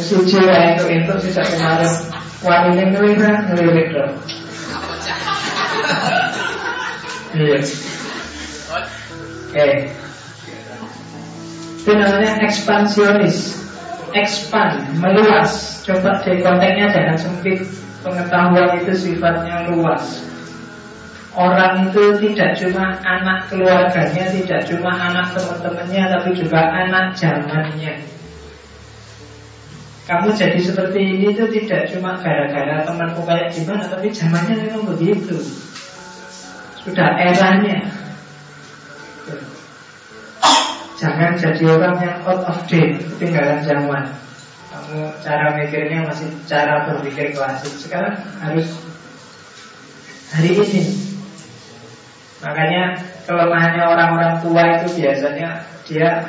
Suci lah itu itu sejak kemarin. Wanita ngelirik ngelirik dong. Iya oke Itu namanya ekspansionis. Expand, meluas. Coba di konteksnya jangan sempit. Pengetahuan itu sifatnya luas. Orang itu tidak cuma anak keluarganya Tidak cuma anak teman-temannya Tapi juga anak zamannya. Kamu jadi seperti ini itu tidak cuma gara-gara temanku kayak gimana Tapi zamannya memang begitu. Sudah eranya Jangan jadi orang yang out of date, ketinggalan zaman. Kamu cara mikirnya masih cara berpikir klasik. Sekarang harus hari ini. Makanya kelemahannya orang-orang tua itu biasanya dia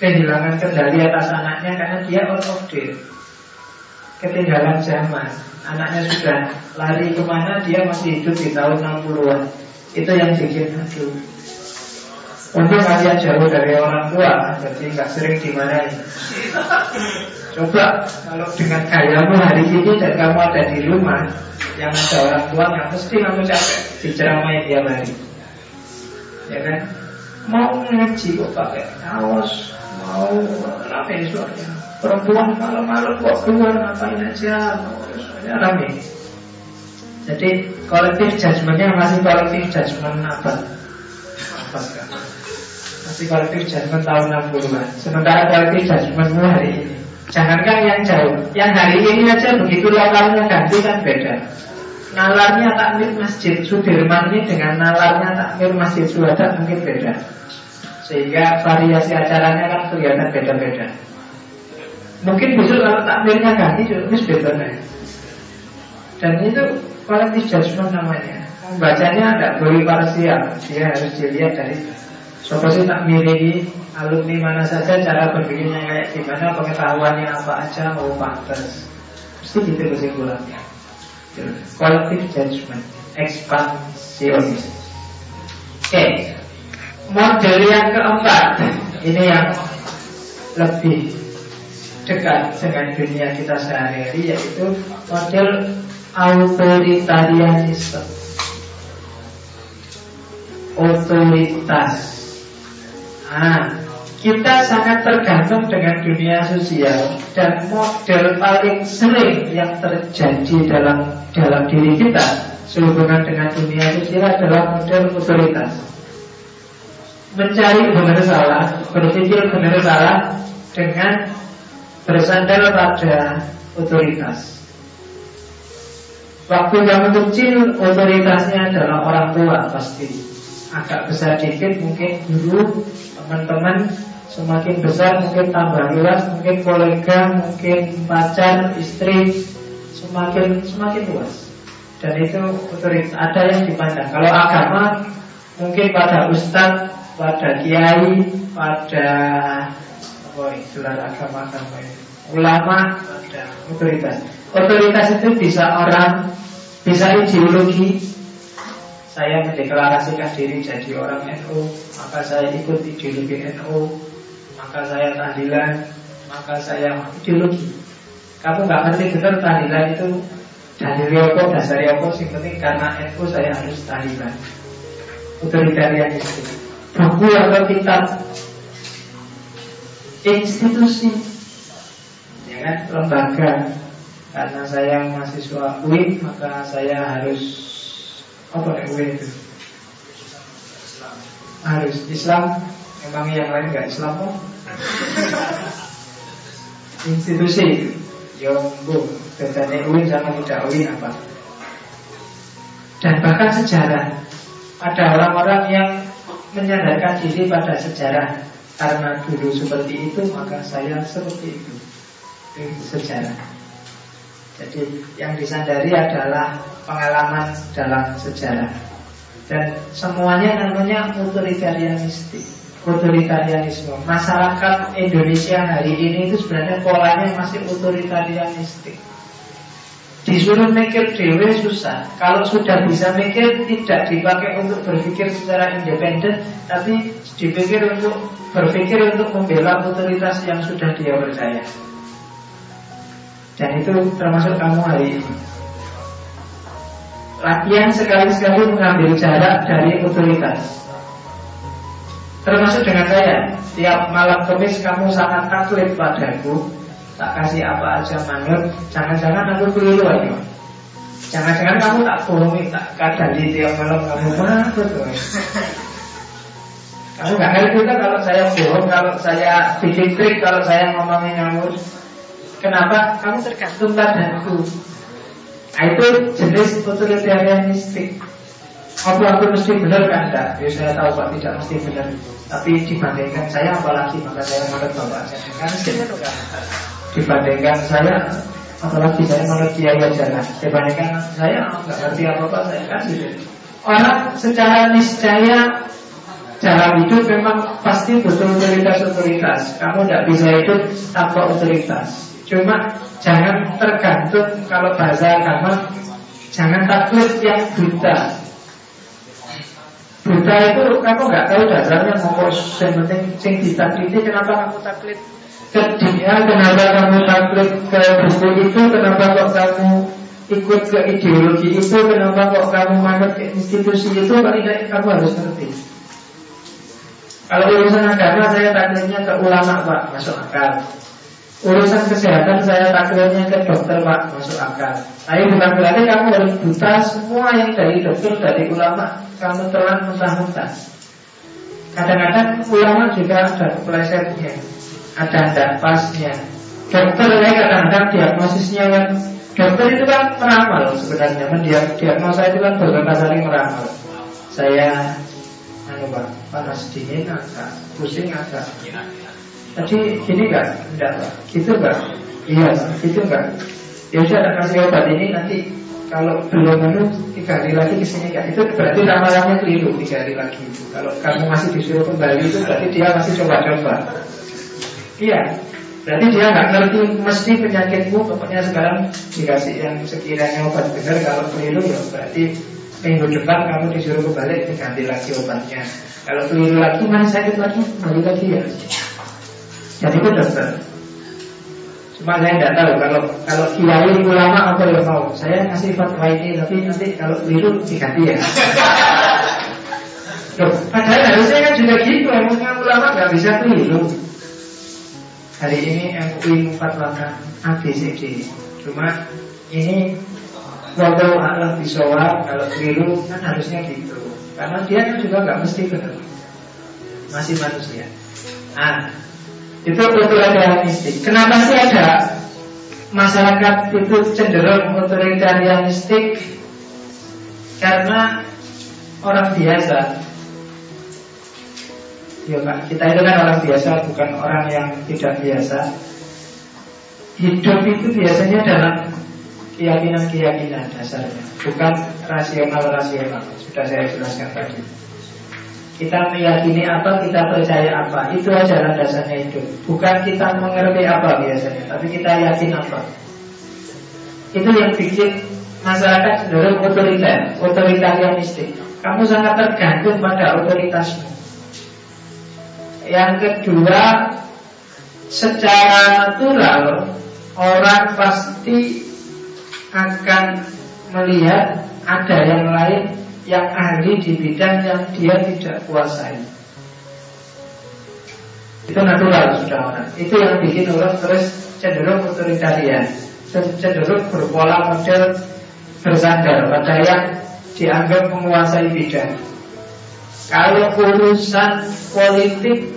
kehilangan kendali atas anaknya karena dia out of date. Ketinggalan zaman. Anaknya sudah lari ke mana, dia masih hidup di tahun 60-an. Itu yang bikin aduh untuk kalian jauh dari orang tua Jadi nggak sering dimarahi. Coba Kalau dengan gayamu hari ini Dan kamu ada di rumah Yang ada orang tua yang Mesti kamu capek Diceramai tiap hari. Ya kan? Mau ngaji kok pakai kaos Mau rame suaranya. Perempuan malam-malam kok keluar Ngapain aja Suaranya rame. Jadi kolektif judgementnya masih kolektif judgement apa? Apa? Masih kolektif judgment tahun 60-an Sementara kolektif judgmentmu hari ini. Jangankan yang jauh Yang hari ini aja begitu lokalnya ganti kan beda. Nalarnya takmir masjid Sudirman ini dengan nalarnya takmir masjid Suhadat mungkin beda. Sehingga variasi acaranya kan kelihatan beda-beda. Mungkin besok kalau takmirnya ganti juga beda. Dan itu kolektif judgment namanya. Membacanya tidak boleh parsial. Dia harus dilihat dari Sopo sih tak milih alumni mana saja cara berpikirnya kayak gimana pengetahuannya apa aja mau pantas. Pasti gitu kesimpulannya. Collective judgment Ekspansionis Oke okay. Model yang keempat Ini yang lebih dekat dengan dunia kita sehari-hari Yaitu model autoritarianisme Otoritas Nah, kita sangat tergantung dengan dunia sosial dan model paling sering yang terjadi dalam dalam diri kita sehubungan dengan dunia sosial adalah model otoritas. Mencari benar salah, berpikir benar salah dengan bersandar pada otoritas. Waktu kamu kecil otoritasnya adalah orang tua pasti Agak besar dikit mungkin guru teman-teman semakin besar mungkin tambah luas, mungkin kolega, mungkin pacar, istri, semakin semakin luas. Dan itu otoritas ada yang dipandang. Kalau agama mungkin pada ustadz, pada kiai, pada apa itulah agama-agama ini. Ulama ada otoritas. Otoritas itu bisa orang, bisa ideologi, saya mendeklarasikan diri jadi orang NU, maka saya ikut ideologi NU, maka saya tahlilan, maka saya ideologi. Kamu nggak ngerti benar tahlilan itu dari apa, dasar apa, sih penting karena NU saya harus tahlilan. itu. Buku atau kitab institusi ya kan lembaga karena saya mahasiswa UIN maka saya harus apa yang itu? Harus Islam. Memang yang lain gak Islam kok. Institusi. Itu Yombo Bedanya UIN sama tidak UIN apa? Dan bahkan sejarah. Ada orang-orang yang Menyadarkan diri pada sejarah. Karena dulu seperti itu Maka saya seperti itu. Itu sejarah Jadi yang disadari adalah pengalaman dalam sejarah. Dan semuanya namanya otoritarianistik otoritarianisme masyarakat Indonesia hari ini itu sebenarnya polanya masih otoritarianistik disuruh mikir dewe susah. Kalau sudah bisa mikir tidak dipakai untuk berpikir secara independen tapi dipikir untuk berpikir untuk membela otoritas yang sudah dia percaya dan itu termasuk kamu hari ini Latihan sekali-sekali mengambil jarak dari otoritas. Termasuk dengan saya Tiap malam kemis kamu sangat taklid padaku. Tak kasih apa aja manut. Jangan-jangan aku keliru aja. Jangan-jangan kamu tak bohongi Tak kadali tiap malam. Kamu tuh Kamu gak ngerti kan kalau saya bohong Kalau saya bikin trik Kalau saya ngomongin ngawur Kenapa? Kamu tergantung padaku Nah itu jenis otoritarianistik apa aku mesti benar kan enggak? Ya saya tahu Pak tidak mesti benar. Tapi dibandingkan saya apalagi maka saya menurut Bapak saya kan. Dibandingkan saya apalagi saya menurut Kiai Jalan. Dibandingkan saya nggak ngerti apa apa saya kan. Orang secara niscaya dalam hidup memang pasti butuh otoritas-otoritas. Kamu tidak bisa hidup tanpa otoritas. Cuma jangan tergantung kalau bahasa agama jangan takut yang buta Buta itu kamu nggak tahu dasarnya mau yang penting sing ditakliti kenapa kamu taklid ke dia, kenapa kamu taklid ke buku itu, kenapa kok kamu ikut ke ideologi itu, kenapa kok kamu manut ke institusi itu, paling tidak kamu harus ngerti. Kalau urusan agama saya taklidnya ke ulama pak, masuk akal. Urusan kesehatan saya taklidnya ke dokter pak, masuk akal. Tapi bukan berarti kamu harus buta semua yang dari dokter, dari ulama kamu telan mentah-mentah. Kadang-kadang ulama juga ada keplesetnya, ada tidak pasnya. Dokter ya kadang-kadang diagnosisnya kan Dokter itu kan meramal sebenarnya Mendiagnosa itu kan beberapa kali meramal Saya anu pak, panas dingin agak Pusing agak Tadi gini kan? Enggak. Pak Gitu pak Iya gitu kan Ya sudah kasih obat ini nanti kalau belum anu tiga hari lagi ke sini kan itu berarti ramalannya keliru tiga hari lagi. Kalau kamu masih disuruh kembali itu berarti dia masih coba-coba. Iya. Berarti dia nggak ngerti mesti penyakitmu pokoknya sekarang dikasih yang sekiranya obat benar kalau keliru ya berarti minggu depan kamu disuruh kembali diganti lagi obatnya. Kalau keliru lagi mana sakit lagi? Kembali lagi ya jadi itu dokter Cuma saya tidak tahu kalau kalau kiai ulama apa yang mau. Saya ngasih fatwa ini tapi nanti kalau keliru diganti ya. Loh, padahal harusnya kan juga gitu, emangnya ulama nggak bisa keliru. Hari ini MUI memfatwakan ABCD. Cuma ini waktu Allah bisawab kalau keliru kan harusnya gitu. Karena dia kan juga nggak mesti benar. Masih manusia. Ah, itu otoritarianistik. Kenapa sih ada masyarakat itu cenderung otoritarianistik? Karena orang biasa. Ya Pak, kita itu kan orang biasa, bukan orang yang tidak biasa. Hidup itu biasanya dalam keyakinan-keyakinan dasarnya, bukan rasional-rasional. Sudah saya jelaskan tadi. Kita meyakini apa, kita percaya apa. Itu aja landasannya itu. Bukan kita mengerti apa biasanya Tapi kita yakin apa. Itu yang bikin masyarakat cenderung otoriter Otoritarianistik Kamu sangat tergantung pada otoritasmu. Yang kedua Secara natural Orang pasti akan melihat ada yang lain yang ahli di bidang yang dia tidak kuasai. Itu natural sudah orang. Itu yang bikin orang terus cenderung otoritarian, cenderung berpola model bersandar pada yang dianggap menguasai bidang. Kalau urusan politik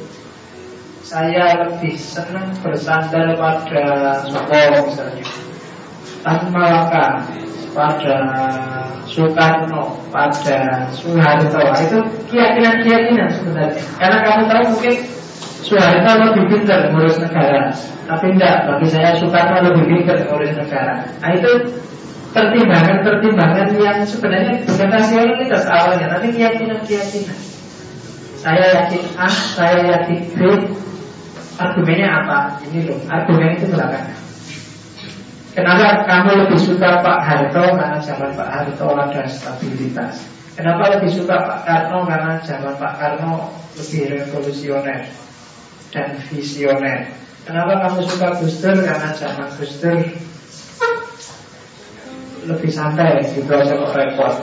saya lebih senang bersandar pada Soekarno misalnya, Tan Malaka, pada Soekarno, pada Soeharto itu keyakinan-keyakinan sebenarnya. Karena kamu tahu mungkin Soeharto lebih pintar mengurus negara, tapi tidak. Bagi saya Soekarno lebih pintar mengurus negara. Nah itu pertimbangan-pertimbangan yang sebenarnya bukan rasionalitas awalnya, tapi keyakinan-keyakinan. Saya yakin A, saya yakin B. Argumennya apa? Ini loh, argumen itu belakangan. Kenapa kamu lebih suka Pak Harto karena zaman Pak Harto ada stabilitas? Kenapa lebih suka Pak Karno karena zaman Pak Karno lebih revolusioner dan visioner? Kenapa kamu suka Dur karena zaman Dur lebih santai juga sama repot?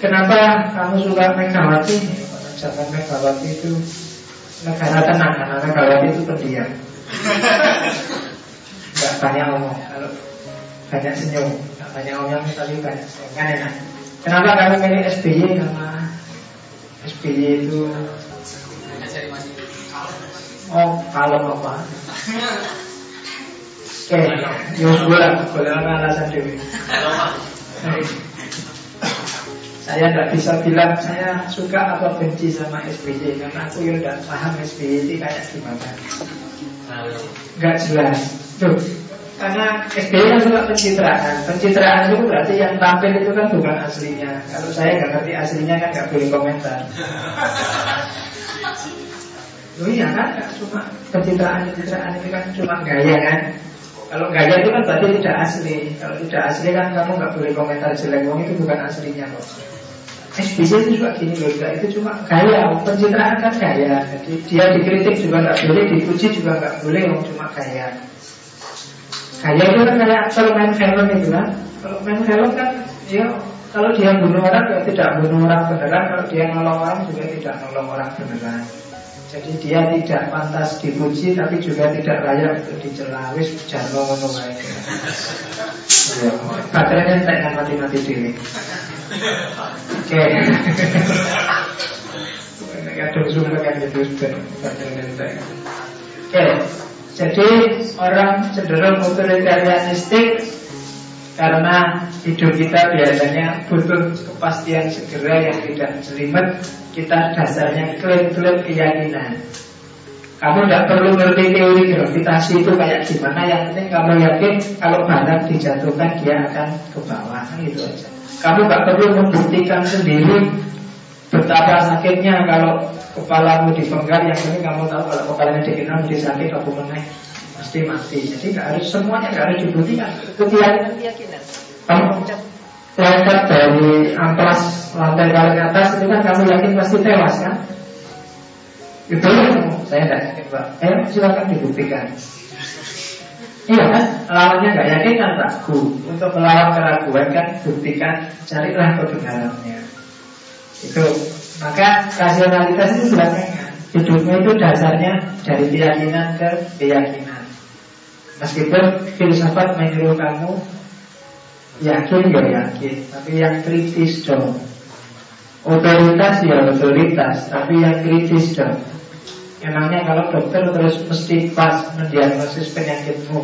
Kenapa kamu suka Megawati? zaman Megawati itu negara tenang karena Megawati itu pendiam. Gak banyak ngomong. Kalau banyak senyum, gak banyak ngomong tapi banyak senyum. Kan enak. Kenapa kami milih SBY? Karena SBY itu Oh, kalau apa? Oke, Yus boleh, boleh alasan dewi. Saya tidak bisa bilang saya suka atau benci sama SBY Karena aku yang tidak paham SBY itu kayak gimana Gak jelas Tuh, karena SBY kan suka pencitraan. Pencitraan itu berarti yang tampil itu kan bukan aslinya. Kalau saya nggak ngerti aslinya kan nggak boleh komentar. Oh iya kan, cuma pencitraan-pencitraan itu kan cuma gaya kan? Kalau gaya itu kan berarti tidak asli. Kalau tidak asli kan kamu nggak boleh komentar jelek. Wong itu bukan aslinya kok SBC itu juga gini loh, itu cuma gaya, pencitraan kan gaya. Jadi dia dikritik juga nggak boleh, dipuji juga nggak boleh, cuma gaya. Gaya itu kan kayak kalau main film itu kan, kalau main film kan, ya kalau dia bunuh orang ya tidak bunuh orang beneran, kalau dia nolong orang juga tidak nolong orang beneran. Jadi dia tidak pantas dipuji tapi juga tidak layak untuk dicela. Wis jarno ngono wae. Ya, baterainya tak mati-mati dhewe. Oke. Kadang sumpah kan gitu Oke, jadi orang cenderung otoritarianistik karena hidup kita biasanya butuh kepastian segera yang tidak jelimet. Kita dasarnya klaim-klaim keyakinan. Kamu tidak perlu ngerti teori gravitasi itu kayak gimana. Yang penting kamu yakin kalau barang dijatuhkan dia akan ke bawah. Gitu aja. Kamu gak perlu membuktikan sendiri betapa sakitnya kalau kepalamu dipenggal. Yang penting kamu tahu kalau kepalanya dikenal menjadi sakit aku meneh pasti mati. Jadi gak harus semuanya gak harus dibuktikan. Keyakinan lompat dari amplas lantai paling atas itu kan kamu yakin pasti tewas kan? Itu saya tidak yakin pak. Eh silakan dibuktikan. Iya kan, lawannya nggak yakin kan ragu. Untuk melawan keraguan kan buktikan, carilah kebenarannya. Itu maka rasionalitas itu belakangan. Hidupnya itu dasarnya dari keyakinan ke keyakinan. Meskipun filsafat menyuruh kamu yakin ya yakin, tapi yang kritis dong. Otoritas ya otoritas, tapi yang kritis dong. Emangnya kalau dokter terus mesti pas mendiagnosis penyakitmu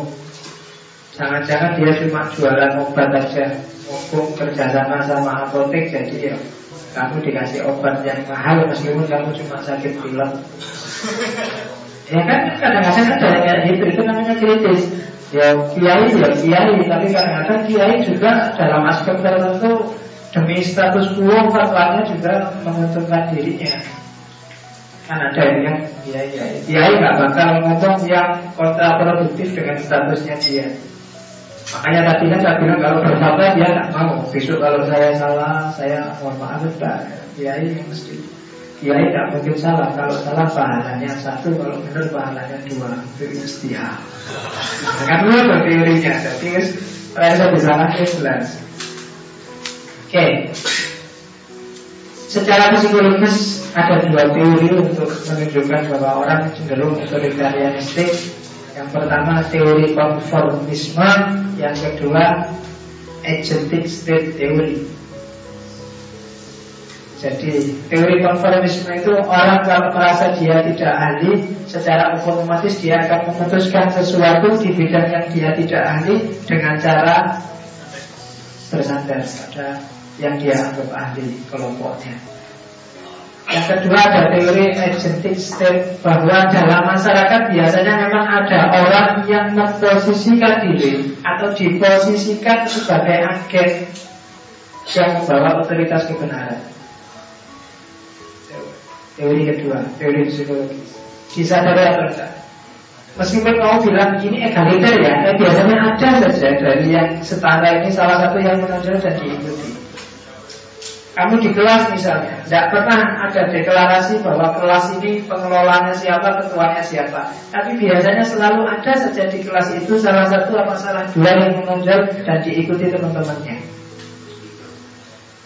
Jangan-jangan dia cuma jualan obat aja Mumpung kerjasama sama apotek Jadi ya kamu dikasih obat yang mahal Meskipun kamu cuma sakit pilek Ya kan kadang-kadang ada yang kayak gitu Itu namanya kritis Ya kiai ya kiai Tapi kadang-kadang kiai juga dalam aspek tertentu Demi status quo fatwanya juga menguntungkan dirinya Kan ada yang Iya, iya. Kiai nggak bakal ngomong yang kontraproduktif dengan statusnya dia. Makanya tadi kan saya bilang kalau berfatwa dia nggak mau. Besok kalau saya salah, saya mohon maaf sudah. Kiai mesti Kiai tidak mungkin salah. Kalau salah pahalanya satu, kalau benar pahalanya dua. Itu istiah. Kan lu teorinya. Jadi saya bisa ngasih jelas. Oke. Secara psikologis ada dua teori untuk menunjukkan bahwa orang cenderung otoritarianistik. Yang pertama teori konformisme, yang kedua agentic state theory. Jadi teori konformisme itu orang kalau merasa dia tidak ahli Secara otomatis dia akan memutuskan sesuatu di bidang yang dia tidak ahli Dengan cara bersandar pada yang dia anggap ahli kelompoknya kedua ada teori agentic state bahwa dalam masyarakat biasanya memang ada orang yang memposisikan diri atau diposisikan sebagai agen yang membawa otoritas kebenaran. Teori kedua, teori psikologi. Disadari atau enggak? Meskipun kamu bilang ini egaliter ya, tapi biasanya ada saja dari yang setara ini salah satu yang menonjol dan diikuti. Kamu di kelas misalnya, tidak pernah ada deklarasi bahwa kelas ini pengelolanya siapa, ketuanya siapa. Tapi biasanya selalu ada saja di kelas itu salah satu apa salah dua yang menonjol dan diikuti teman-temannya.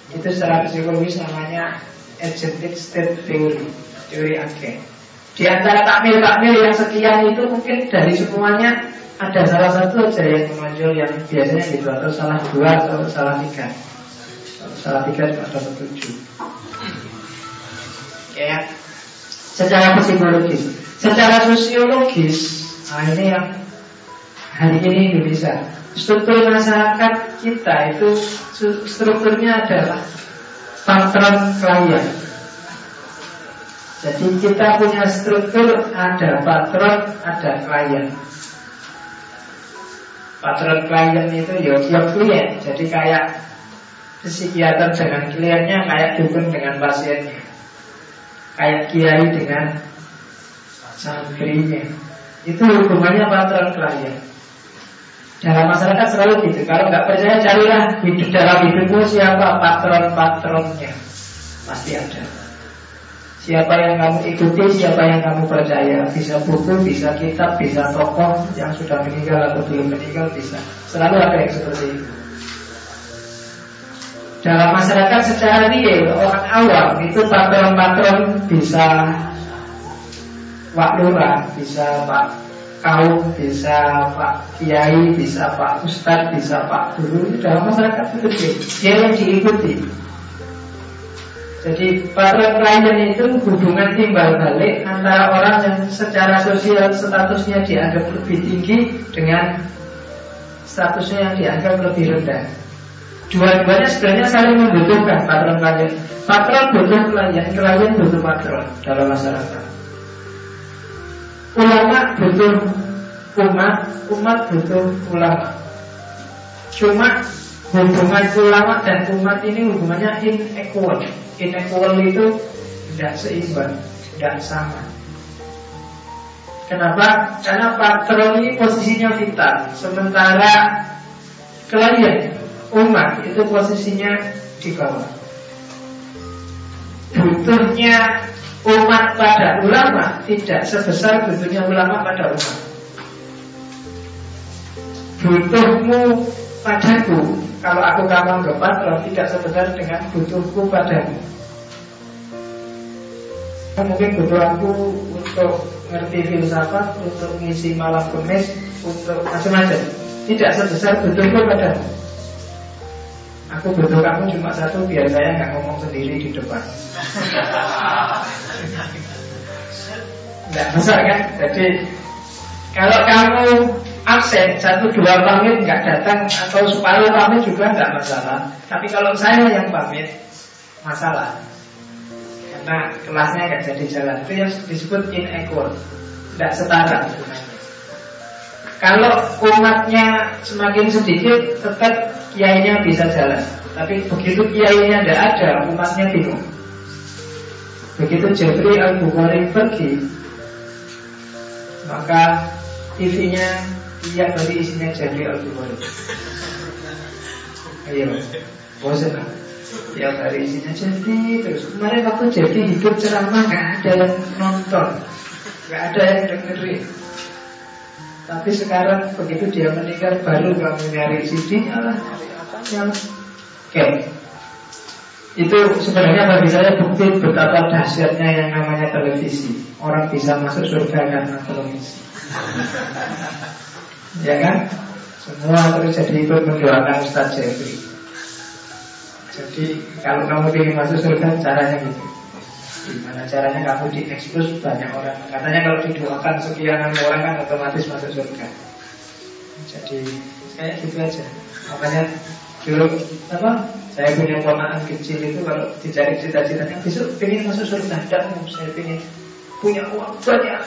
Itu secara psikologis namanya agentic state theory, teori agen. Di antara takmir-takmir yang sekian itu mungkin dari semuanya ada salah satu aja yang menonjol yang biasanya gitu atau salah dua atau salah tiga. Salah tiga dapat tujuh. Ya, secara psikologis, secara sosiologis, nah ini yang hari ini Indonesia struktur masyarakat kita itu strukturnya adalah patron klien jadi kita punya struktur ada patron, ada klien. Patron klien itu ya ya klien. Jadi kayak psikiater dengan kliennya kayak dukun dengan pasiennya. Kayak kiai dengan santrinya. Itu hubungannya patron klien. Dalam masyarakat selalu gitu. Kalau nggak percaya carilah hidup dalam hidupmu siapa patron-patronnya. Pasti ada. Siapa yang kamu ikuti, siapa yang kamu percaya Bisa buku, bisa kitab, bisa tokoh Yang sudah meninggal atau belum meninggal bisa Selalu ada yang seperti itu Dalam masyarakat secara real Orang awam itu patron-patron bisa Pak Lurah, bisa Pak kaum, bisa Pak Kiai, bisa Pak Ustadz, bisa Pak Guru Dalam masyarakat itu dia yang diikuti jadi para klien itu hubungan timbal balik antara orang yang secara sosial statusnya dianggap lebih tinggi dengan statusnya yang dianggap lebih rendah. Dua-duanya sebenarnya saling membutuhkan patron klien. Patron butuh klien, klien butuh patron dalam masyarakat. Ulama butuh umat, umat butuh ulama. Cuma hubungan ulama dan umat ini hubungannya inequal inequal itu tidak seimbang, tidak sama. Kenapa? Karena patron ini posisinya vital, sementara klien umat itu posisinya di bawah. Butuhnya umat pada ulama tidak sebesar butuhnya ulama pada umat. Butuhmu padaku kalau aku kamu ke patron tidak sebesar dengan butuhku padamu mungkin butuh aku untuk ngerti filsafat, untuk ngisi malam kemis, untuk macam-macam. Tidak sebesar butuhku padamu. Aku butuh kamu cuma satu biar saya nggak ngomong sendiri di depan. Nggak besar kan? Jadi kalau kamu absen satu dua pamit nggak datang atau separuh pamit juga nggak masalah. Tapi kalau saya yang pamit masalah karena kelasnya nggak jadi jalan itu yang disebut inequal tidak setara kalau umatnya semakin sedikit tetap kiainya bisa jalan. Tapi begitu kiainya tidak ada umatnya bingung. Begitu Jeffrey Al Bukhari pergi maka TV-nya iya berarti isinya Jeffrey Al Bukhari ayo bosan Tiap hari isinya jadi terus Kemarin waktu jadi hidup ceramah Gak ada yang nonton. Gak ada yang dengerin Tapi sekarang begitu dia meninggal Baru kamu nyari CD-nya lah Nyari apanya Oke okay. Itu sebenarnya bagi saya bukti betapa dahsyatnya yang namanya televisi Orang bisa masuk surga karena televisi Ya kan? Semua terus jadi ikut mendoakan Ustaz Jeffrey jadi kalau kamu ingin masuk surga caranya gitu. Gimana caranya kamu diekspos banyak orang. Katanya kalau didoakan sekian orang kan otomatis masuk surga. Jadi kayak gitu aja. Makanya dulu apa? Saya punya ponakan kecil itu kalau dicari cita-citanya besok pengen masuk surga. Tidak, saya pengen punya uang banyak.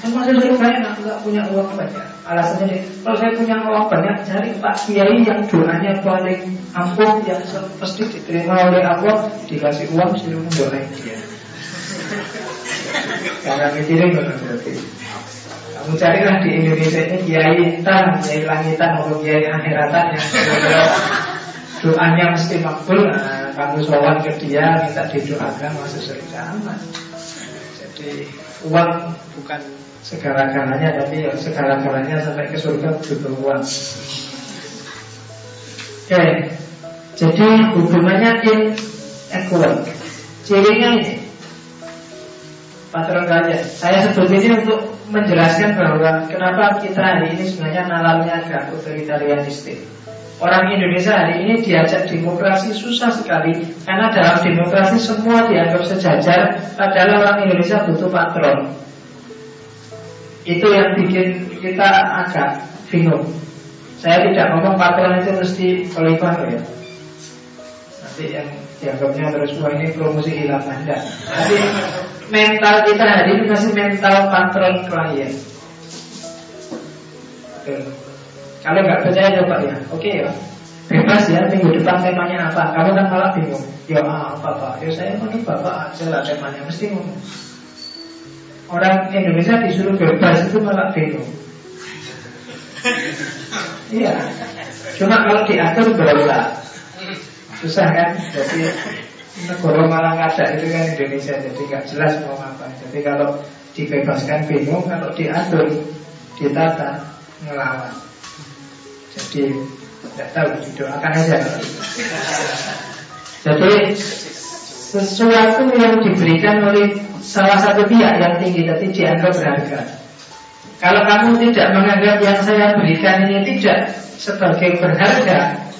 Kan masuk surga enak, nggak punya uang banyak. Alasannya dia, kalau saya punya uang banyak, cari Pak Kiai yang doanya paling ampuh, yang pasti diterima oleh Allah, dikasih uang, suruh mendoain dia. Karena mikirin benar berarti. Kamu carilah di Indonesia ini kiai intan, kiai langitan atau kiai akhiratan yang doanya mesti makbul. Nah, kamu sowan ke dia, minta didoakan masuk surga. Jadi uang bukan segala-galanya tapi ya segala-galanya sampai ke surga butuh uang. Oke, jadi hubungannya in equal. Cirinya ini Patron klien Saya sebut ini untuk menjelaskan bahwa Kenapa kita hari ini sebenarnya nalarnya agak otoritarianistik Orang Indonesia hari ini diajak demokrasi susah sekali Karena dalam demokrasi semua dianggap sejajar Padahal orang Indonesia butuh patron Itu yang bikin kita agak bingung. Saya tidak ngomong patron itu mesti khalifah ya. Nanti yang dianggapnya terus wah ini promosi hilang. Anda tapi mental kita hari ini masih mental patron klien kalau nggak percaya coba ya. Oke ya. Bebas ya minggu depan temanya apa. Kamu kan malah bingung. Ya apa pak? Ya saya mau bapak aja lah temanya mesti ngomong. Orang Indonesia disuruh bebas itu malah bingung. Iya. Cuma kalau diatur berulang susah kan? Jadi negara malah ada itu kan Indonesia jadi nggak jelas mau apa jadi kalau dibebaskan bingung kalau diatur ditata ngelawan. Jadi tidak tahu didoakan aja. Jadi sesuatu yang diberikan oleh salah satu pihak yang tinggi tapi dianggap berharga. Kalau kamu tidak menganggap yang saya berikan ini tidak sebagai berharga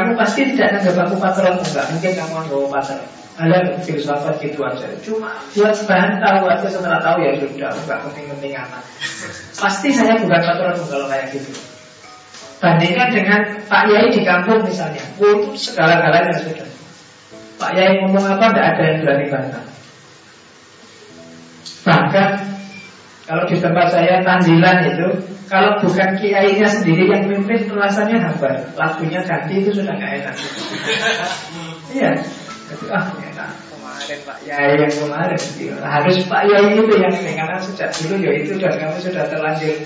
kamu pasti tidak anggap aku patron Enggak mungkin kamu anggap patron Ada filsafat gitu aja? Cuma buat bahan tahu aja setelah tahu ya sudah. Enggak penting-penting amat. Pasti saya bukan patron kalau kayak gitu. Bandingkan dengan Pak Yai di kampung misalnya. Itu segala-galanya sudah. Pak Yai ngomong apa tidak ada yang berani bantah. Bahkan kalau di tempat saya tandilan itu Kalau bukan kiainya sendiri yang mimpin Rasanya hambar Lagunya ganti itu sudah nggak enak. Iya. Ah enak. Kemarin Pak Yai. Yang kemarin. Harus Pak Yai itu yang ini Karena sejak dulu ya itu Dan kamu sudah terlanjur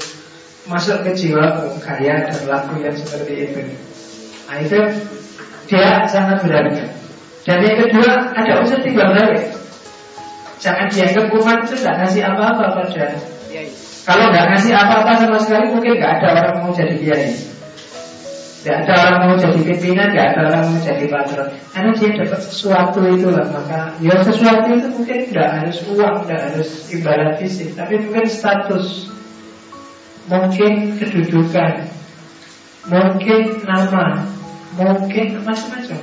Masuk ke jiwa Gaya dan lagu yang seperti itu. Nah itu Dia sangat berharga. Dan yang kedua Ada unsur tiga balik Jangan dianggap umat itu tidak ngasih apa-apa pada kalau nggak ngasih apa-apa sama sekali mungkin nggak ada orang mau jadi kiai. Nggak ada orang mau jadi pimpinan, nggak ada orang mau jadi patron. Karena dia dapat sesuatu itulah maka ya sesuatu itu mungkin nggak harus uang, nggak harus ibarat fisik, tapi mungkin status, mungkin kedudukan, mungkin nama, mungkin macam-macam.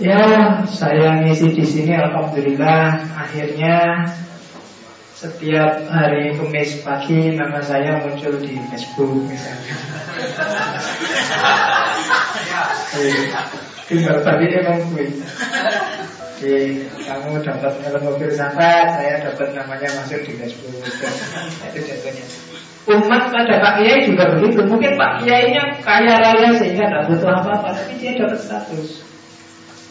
Ya, saya ngisi di sini, alhamdulillah akhirnya setiap hari Kamis pagi nama saya muncul di Facebook misalnya. Tinggal tadi emang gue. Oke, kamu dapat mobil sampai saya dapat namanya masuk di Facebook. Itu contohnya. Umat pada Pak Kiai juga begitu. Mungkin Pak Kiainya kaya raya sehingga tidak butuh apa-apa, tapi dia dapat status.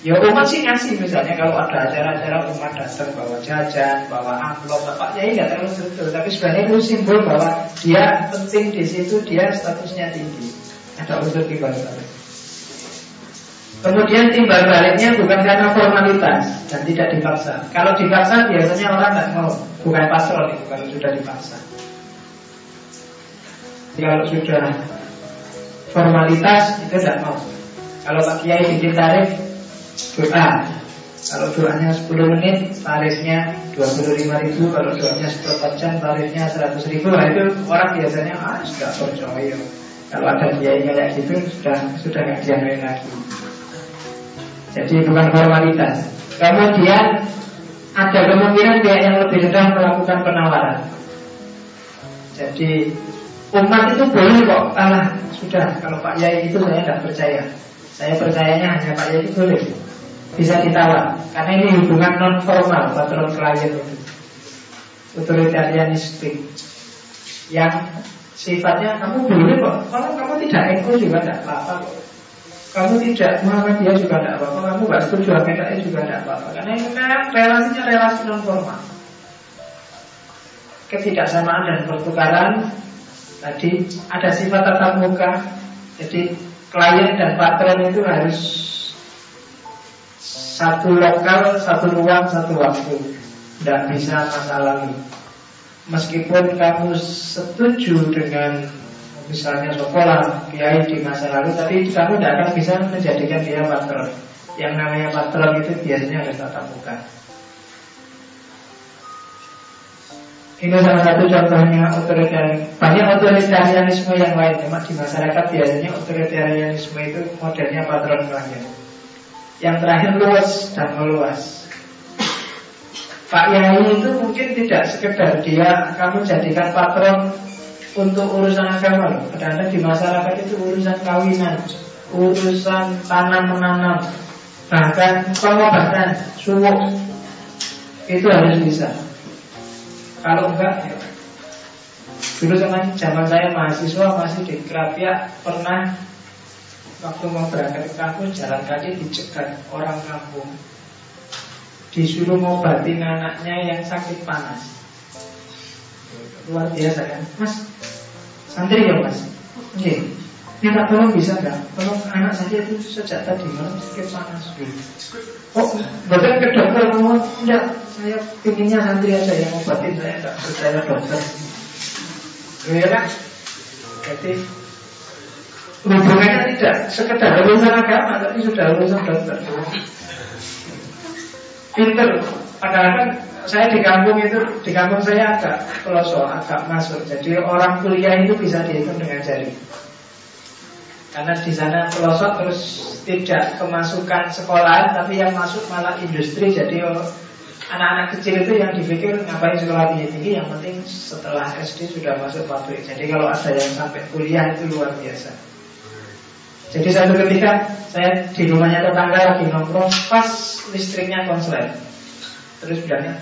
Ya umat sih ngasih misalnya kalau ada acara-acara umat datang bawa jajan, bawa amplop, bapaknya ini nggak terlalu betul, tapi sebenarnya itu simbol bahwa dia penting di situ, dia statusnya tinggi. Ada unsur timbal balik. Kemudian timbal baliknya bukan karena formalitas dan tidak dipaksa. Kalau dipaksa biasanya orang nggak mau, bukan pasrah itu kalau sudah dipaksa. Kalau sudah formalitas itu tidak mau. Kalau Pak Kiai bikin tarif doa. Kalau doanya 10 menit tarifnya 25 ribu. Kalau doanya 10 jam tarifnya 100 ribu. Nah itu orang biasanya ah sudah percaya. Kalau ada kiai kayak gitu sudah sudah nggak dianuin lagi. Jadi bukan formalitas. Kemudian ada kemungkinan pihak yang lebih rendah melakukan penawaran. Jadi umat itu boleh kok. Alah sudah. Kalau Pak Yai itu saya tidak percaya Saya percayanya hanya Pak itu boleh. Bisa ditawar. Karena ini hubungan non formal patron klien. Itu otoritarianistik yang sifatnya kamu boleh kok. Kalau kamu tidak ego juga tidak apa-apa kamu tidak Muhammadiyah juga tidak apa-apa. Kamu gak setuju juga tidak apa-apa. Karena ini memang relasinya relasi non formal ketidaksamaan dan pertukaran. Tadi ada sifat tatap muka. Jadi klien dan patron itu harus satu lokal, satu ruang, satu waktu. Tidak bisa masa lalu Meskipun kamu setuju dengan Misalnya sekolah Kiai di masa lalu Tapi kamu tidak akan bisa menjadikan dia patron. Yang namanya patron itu biasanya ada tatap muka. Ini salah satu contohnya otoritarian. Banyak otoritarianisme yang lain. Memang di masyarakat biasanya otoritarianisme itu modelnya patron klien. Yang terakhir luas dan meluas. Pak Yai itu mungkin tidak sekedar dia kamu jadikan patron untuk urusan agama loh. Kadang-kadang di masyarakat itu urusan kawinan, urusan tanam menanam, bahkan pengobatan, suwuk itu harus bisa. Kalau enggak, ya. dulu zaman zaman saya mahasiswa masih di Kerapia pernah waktu mau berangkat ke kampus jalan kaki dicegat orang kampung. Disuruh ngobatin anaknya yang sakit panas. Luar biasa kan? Mas Santri ya mas? Oke Minta tolong bisa nggak? Tolong anak saya itu sejak tadi malam sedikit panas Oh, bahkan ke dokter ngomong Enggak, saya pinginnya santri aja yang obatin Saya enggak percaya dokter Ya kan? Jadi Hubungannya tidak sekedar urusan agama Tapi sudah urusan dokter Pinter Kadang-kadang saya di kampung itu di kampung saya agak pelosok, agak masuk. Jadi orang kuliah itu bisa dihitung dengan jari. Karena di sana pelosok terus tidak kemasukan sekolah, tapi yang masuk malah industri. Jadi anak-anak kecil itu yang dipikir ngapain sekolah tinggi tinggi, yang penting setelah SD sudah masuk pabrik. Jadi kalau ada yang sampai kuliah itu luar biasa. Jadi satu ketika saya di rumahnya tetangga lagi nongkrong, pas listriknya konslet. Terus bilangnya,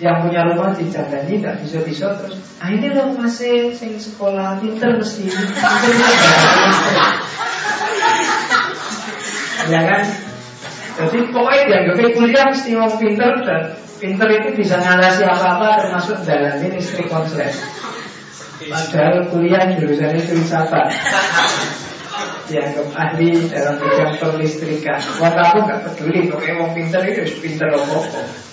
yang punya rumah dijagani tidak bisa-bisa terus. Ah ini loh masih sing sekolah pinter mesti. Ya kan? Jadi pokoknya dianggap kuliah mesti mau pinter dan pinter itu bisa ngalasi apa-apa termasuk dalam ini istri konslet. Padahal kuliah jurusannya filsafat dianggap ahli dalam bidang perlistrikan. Buat aku nggak peduli, pokoknya mau pinter itu pinter apa-apa.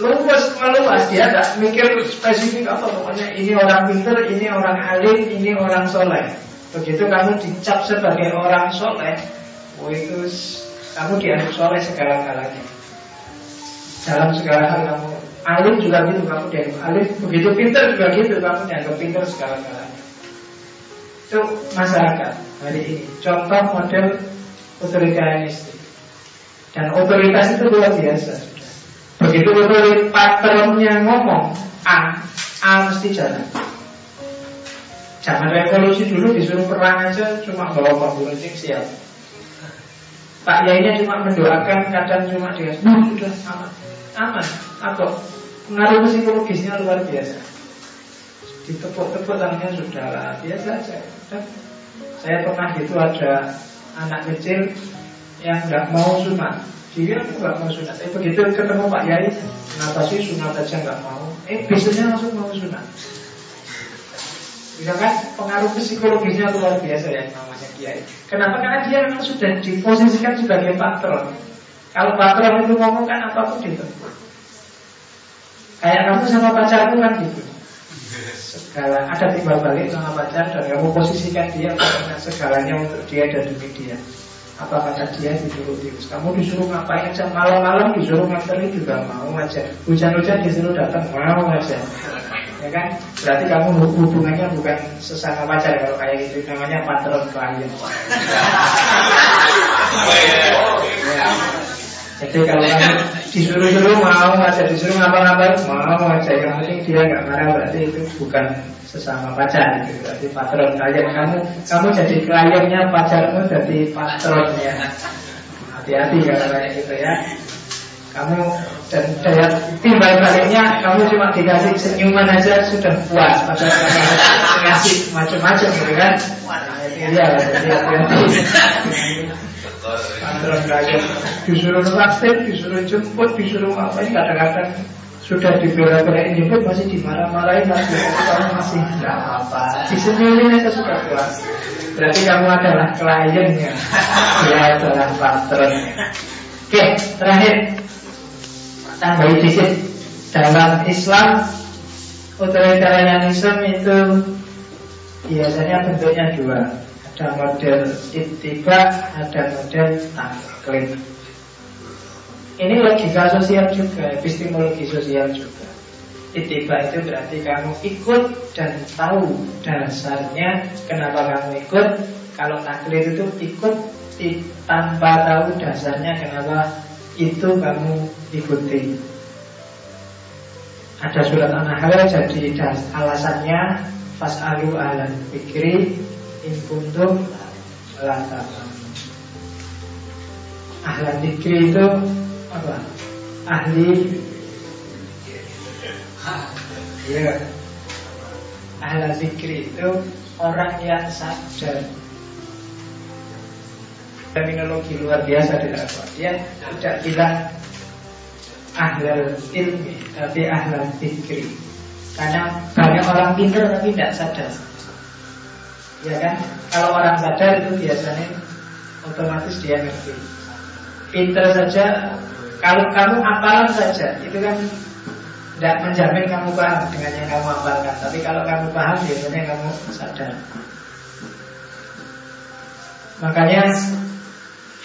Luas meluas dia tidak mikir spesifik apa pokoknya ini orang pinter, ini orang alim, ini orang soleh. Begitu kamu dicap sebagai orang soleh, oh itu kamu dianggap soleh segala-galanya. Dalam segala hal kamu alim juga gitu kamu dianggap alim. Begitu pinter juga gitu kamu dianggap pinter segala-galanya. Itu masyarakat hari ini. Contoh model otoritarianistik. Dan otoritas itu luar biasa. Begitu betul patronnya ngomong A, A mesti jalan. Zaman revolusi dulu disuruh perang aja cuma bawa bambu runcing siap. Pak Yainya cuma mendoakan, kadang cuma dia, nah, sudah aman, aman. Atau pengaruh psikologisnya luar biasa. Ditepuk-tepuk tangannya sudah lah, biasa aja. Dan saya pernah gitu ada anak kecil yang nggak mau sunat dia nggak mau sunat. Eh begitu ketemu Pak Yai, kenapa sih sunat aja nggak mau? Eh besoknya langsung mau sunat. Bisa kan pengaruh psikologisnya luar biasa ya namanya Kiai. Kenapa? Karena dia memang sudah diposisikan sebagai patron. Kalau patron itu ngomong kan apa pun itu. Kayak kamu sama pacarmu kan gitu. Segala ada timbal balik sama pacar dan kamu posisikan dia karena segalanya untuk dia dan demi dia apa kata dia disuruh diurus kamu disuruh ngapain aja? Malam-malam disuruh nganteri juga mau aja. Hujan-hujan disuruh datang mau aja. Ya kan? Berarti kamu hubungannya bukan sesama pacar kalau kayak gitu. Namanya patron klien. Ya. jadi kalau kamu disuruh-suruh mau aja disuruh ngapa-ngapain mau aja yang penting dia nggak marah berarti itu bukan sesama pacar gitu. Berarti patron klien kamu kamu jadi kliennya pacarmu jadi patronnya. Hati-hati kalau kayak gitu ya. Kamu dan daya timbal baliknya kamu cuma dikasih senyuman aja sudah puas padahal kamu ngasih macam-macam gitu kan. Iya, hati-hati. Patron klien disuruh ngeraktir, disuruh jemput, disuruh ngapain kadang-kadang sudah dibela-belain jemput masih dimarah-marahin lagi kamu masih nggak apa disenyumin aja sudah puas. Berarti kamu adalah kliennya. Dia adalah patronnya oke terakhir. Tambahin dikit dalam Islam otoritarianisme itu biasanya bentuknya dua Ada model ittiba, ada model taklid. Ini logika sosial juga, epistemologi sosial juga. Ittiba itu berarti kamu ikut dan tahu dasarnya kenapa kamu ikut. Kalau taklid itu ikut tanpa tahu dasarnya kenapa itu kamu ikuti. Ada surat An-Nahl jadi alasannya fas'alu ahlan fikri in kuntum la Ahlan fikri itu apa? Ahli Ya. Ahlan fikri itu orang yang sadar. Terminologi luar biasa di dalam dia tidak bilang ahlal ilmi tapi ahlal fikri karena banyak orang pintar tapi tidak sadar ya kan? Kalau orang sadar itu biasanya otomatis dia ngerti. Pintar saja kalau kamu apalan saja itu kan tidak menjamin kamu paham dengan yang kamu apalkan tapi kalau kamu paham biasanya kamu sadar. Makanya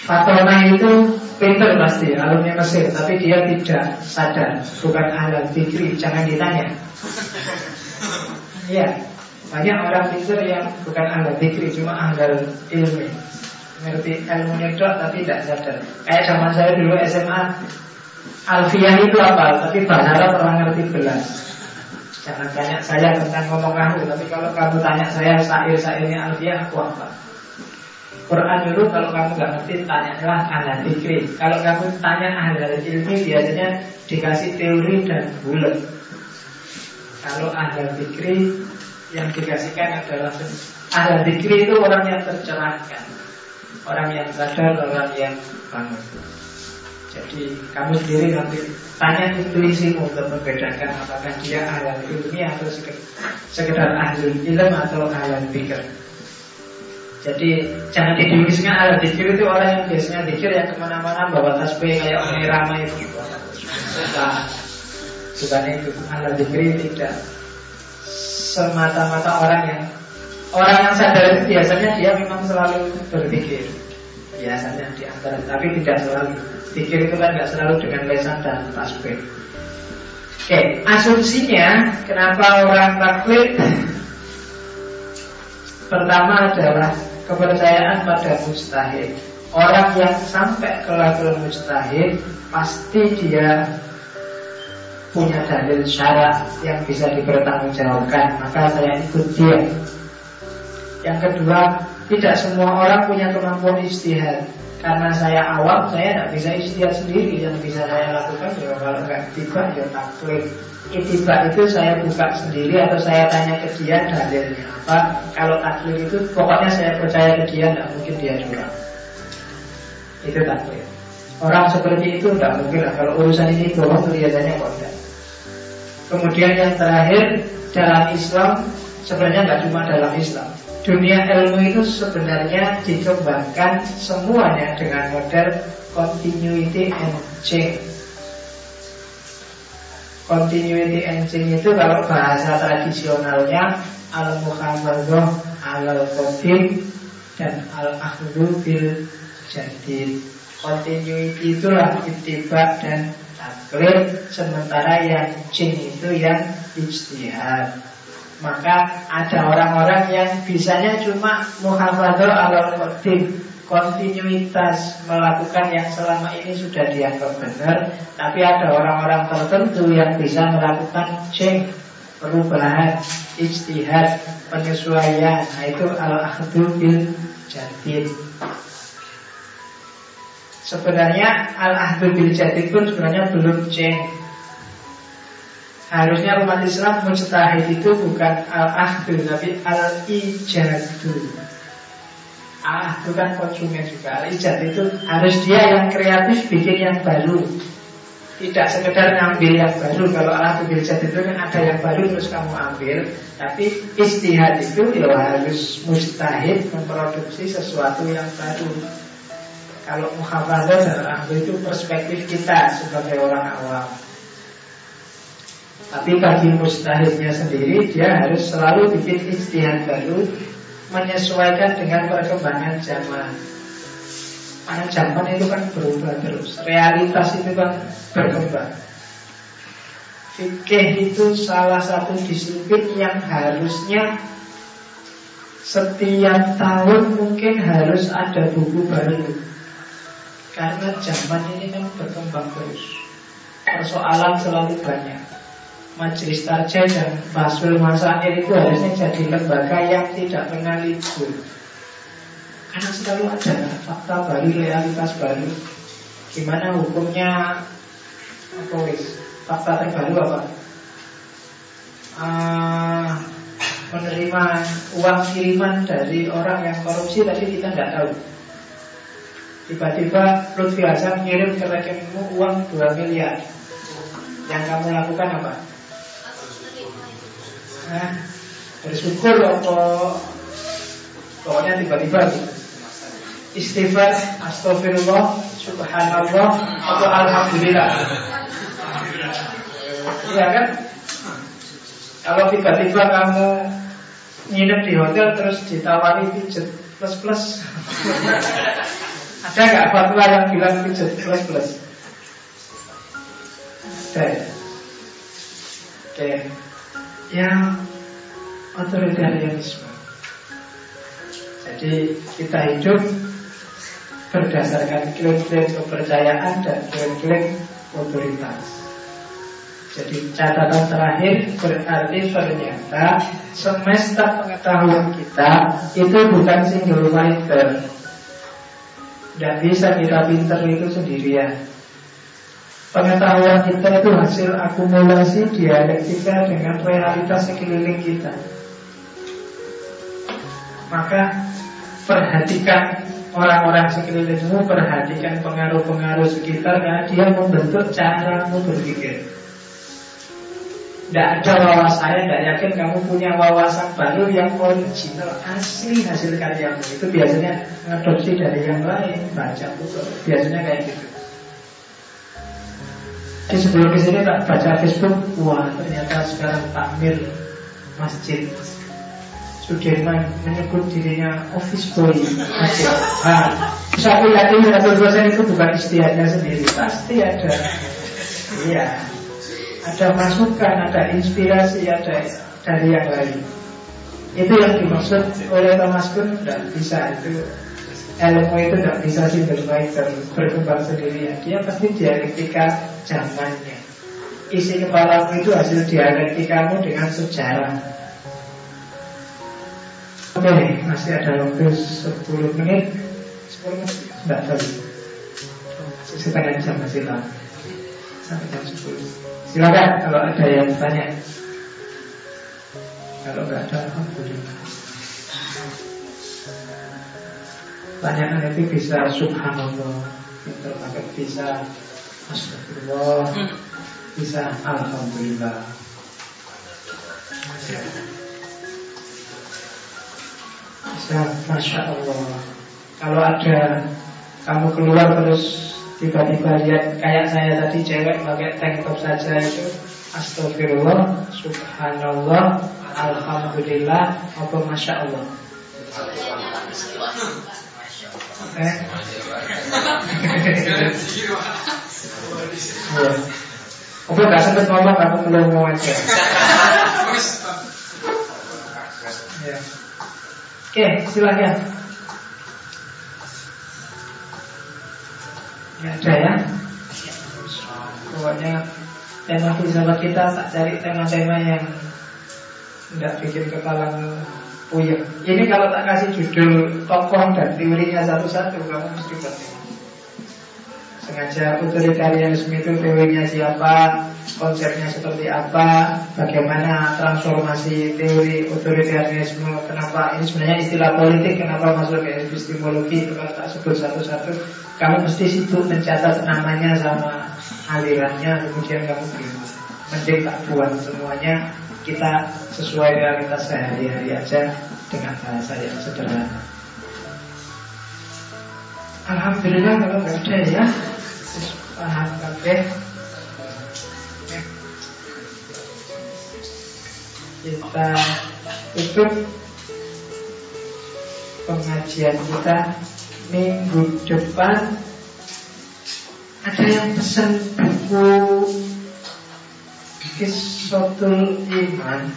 Fatona itu pinter pasti, alumni Mesir, tapi dia tidak sadar, bukan ahli fikri, jangan ditanya. Iya, banyak orang pinter yang bukan ahli fikri, cuma ahli ilmu. Ngerti ilmu dok tapi tidak sadar. Kayak zaman saya dulu SMA, Alfiah itu apa? Tapi bahasa orang ngerti belas. Jangan tanya saya tentang ngomong kamu, tapi kalau kamu tanya saya sair-sairnya Alfiah, aku apa? Quran dulu kalau kamu nggak ngerti tanyalah ahli fikri. Kalau kamu tanya ahli ilmi biasanya dikasih teori dan bulat. Kalau ahli fikri yang dikasihkan adalah ahli fikri itu orang yang tercerahkan, orang yang sadar, orang yang bangun. Jadi kamu sendiri nanti tanya intuisimu untuk membedakan apakah dia ahli ilmi atau sekedar ahli ilmu atau ahli fikir. Jadi jangan diduliskan ada dikir itu orang yang biasanya dikir yang ke mana-mana bawa tasbih kayak orang ramai itu. Bukan itu. Ada dikir tidak semata-mata orang yang orang yang sadar itu biasanya dia memang selalu berpikir. Biasanya di antara, tapi tidak selalu. Pikir itu kan tidak selalu dengan lesan dan tasbih. Oke, asumsinya kenapa orang taklid pertama adalah kepercayaan pada mustahil. Orang yang sampai ke level mustahil pasti dia punya dalil syarat yang bisa dipertanggungjawabkan. Maka saya ikut dia. Yang kedua, tidak semua orang punya kemampuan istihad. Karena saya awam, saya tidak bisa istihad sendiri. Yang bisa saya lakukan ya kalau nggak tiba ya taklid Itiba itu saya buka sendiri atau saya tanya ke dia dalilnya apa. Kalau taklid itu pokoknya saya percaya ke dia, tidak mungkin dia curang. Itu taklid. Orang seperti itu tidak mungkin lah. Kalau urusan ini bohong kelihatannya kok tidak. Kemudian yang terakhir dalam Islam sebenarnya nggak cuma dalam Islam. Dunia ilmu itu sebenarnya dikembangkan semuanya dengan model continuity and change Continuity engine itu kalau bahasa tradisionalnya al muhammadah al qadim dan al akhdu bil jadid. Continuity itulah ittiba dan taklid sementara yang jin itu yang ijtihad. Maka ada orang-orang yang bisanya cuma muhammadah al qadim kontinuitas melakukan yang selama ini sudah dianggap benar, tapi ada orang-orang tertentu yang bisa melakukan change, perubahan, ijtihad, penyesuaian. Nah, itu al-ahdu bil jadid. Sebenarnya al-ahdu bil jadid pun sebenarnya belum change. Harusnya umat Islam mujtahid itu bukan al-ahdu tapi al-ijadu. Ah, itu kan konsumen juga. Ijat itu harus dia yang kreatif bikin yang baru. Tidak sekedar ngambil yang baru. Kalau alat ijat itu kan ada yang baru terus kamu ambil. Tapi istihad itu ya harus mustahid memproduksi sesuatu yang baru. Kalau muhafadzah dan ahli itu perspektif kita sebagai orang awam. Tapi bagi mustahidnya sendiri dia harus selalu bikin istihad baru menyesuaikan dengan perkembangan zaman. Karena zaman itu kan berubah terus, realitas itu kan berkembang. Fikih itu salah satu disiplin yang harusnya setiap tahun mungkin harus ada buku baru Karena zaman ini kan berkembang terus Persoalan selalu banyak Majelis Tarjah dan Basul Masail itu harusnya jadi lembaga yang tidak pernah libur Karena selalu ada fakta baru, realitas baru Gimana hukumnya apa wis? Fakta terbaru apa? Uh, menerima uang kiriman dari orang yang korupsi tapi kita tidak tahu. Tiba-tiba Lutfi Hasan ngirim ke rekeningmu uang 2 miliar. Yang kamu lakukan apa? Nah, bersyukur apa pokoknya tiba-tiba gitu. Istighfar, astagfirullah, subhanallah, atau alhamdulillah. Iya kan? Kalau tiba-tiba kamu nginep di hotel terus ditawari pijet plus plus, ada nggak fatwa yang bilang pijet plus plus? Ada. Ya? Oke, yang otoritarianisme. Jadi kita hidup berdasarkan klaim-klaim kepercayaan dan klaim-klaim otoritas. Jadi catatan terakhir berarti ternyata semesta pengetahuan kita itu bukan single minded. Tidak bisa kita pinter itu sendirian. Pengetahuan kita itu hasil akumulasi dialektika dengan realitas sekeliling kita. Maka perhatikan orang-orang sekelilingmu, perhatikan pengaruh-pengaruh sekitar karena dia membentuk caramu berpikir. Tidak ada wawasan, tidak yakin kamu punya wawasan baru yang original, asli hasil karyamu. Itu biasanya mengadopsi dari yang lain, baca buku, biasanya kayak gitu. Di sebelum ke sini tak baca Facebook, wah ternyata sekarang takmir masjid Sudirman menyebut dirinya office boy masjid. Nah, saya yakin 100% itu bukan istiadatnya sendiri, pasti ada. Iya, ada masukan, ada inspirasi, ada dari yang lain. Itu yang dimaksud oleh Thomas Kuhn tidak bisa itu ilmu itu tidak bisa single minded berkembang sendirian. Dia pasti dialektika zamannya. Isi kepalamu itu hasil dialektikamu dengan sejarah. Oke, okay, masih ada waktu 10 menit 10 menit, tidak tahu Setengah jam masih lama Sampai jam 10 Silakan kalau ada yang tanya. Kalau nggak ada, alhamdulillah. Tanyakan itu bisa subhanallah, Kita pakai bisa astagfirullah, bisa alhamdulillah. Bisa masya Allah. Kalau ada kamu keluar terus tiba-tiba lihat kayak saya tadi cewek pakai tank top saja itu. Astagfirullah subhanallah alhamdulillah apa masya Allah eh Apa gak sempet ngomong? Aku belum mau aja. Ya. Oke silahkan ada ya. Pokoknya tema filsafat kita tak cari tema-tema yang tidak bikin kepala puyeng. Ini kalau tak kasih judul tokoh dan teorinya satu-satu kamu mesti bertanya. Sengaja otoritarianisme itu teorinya siapa, konsepnya seperti apa, bagaimana transformasi teori otoritarianisme, kenapa ini sebenarnya istilah politik, kenapa masuk ke epistemologi, itu kalau tak sebut satu-satu, kamu mesti sibuk mencatat namanya sama alirannya, kemudian kamu bingung. Mending tak buat semuanya, kita sesuai realitas sehari-hari aja dengan bahasa yang sederhana. Alhamdulillah kalau ada ya paham kabeh kita tutup pengajian kita minggu depan. Ada yang pesan buku Kisotul Iman.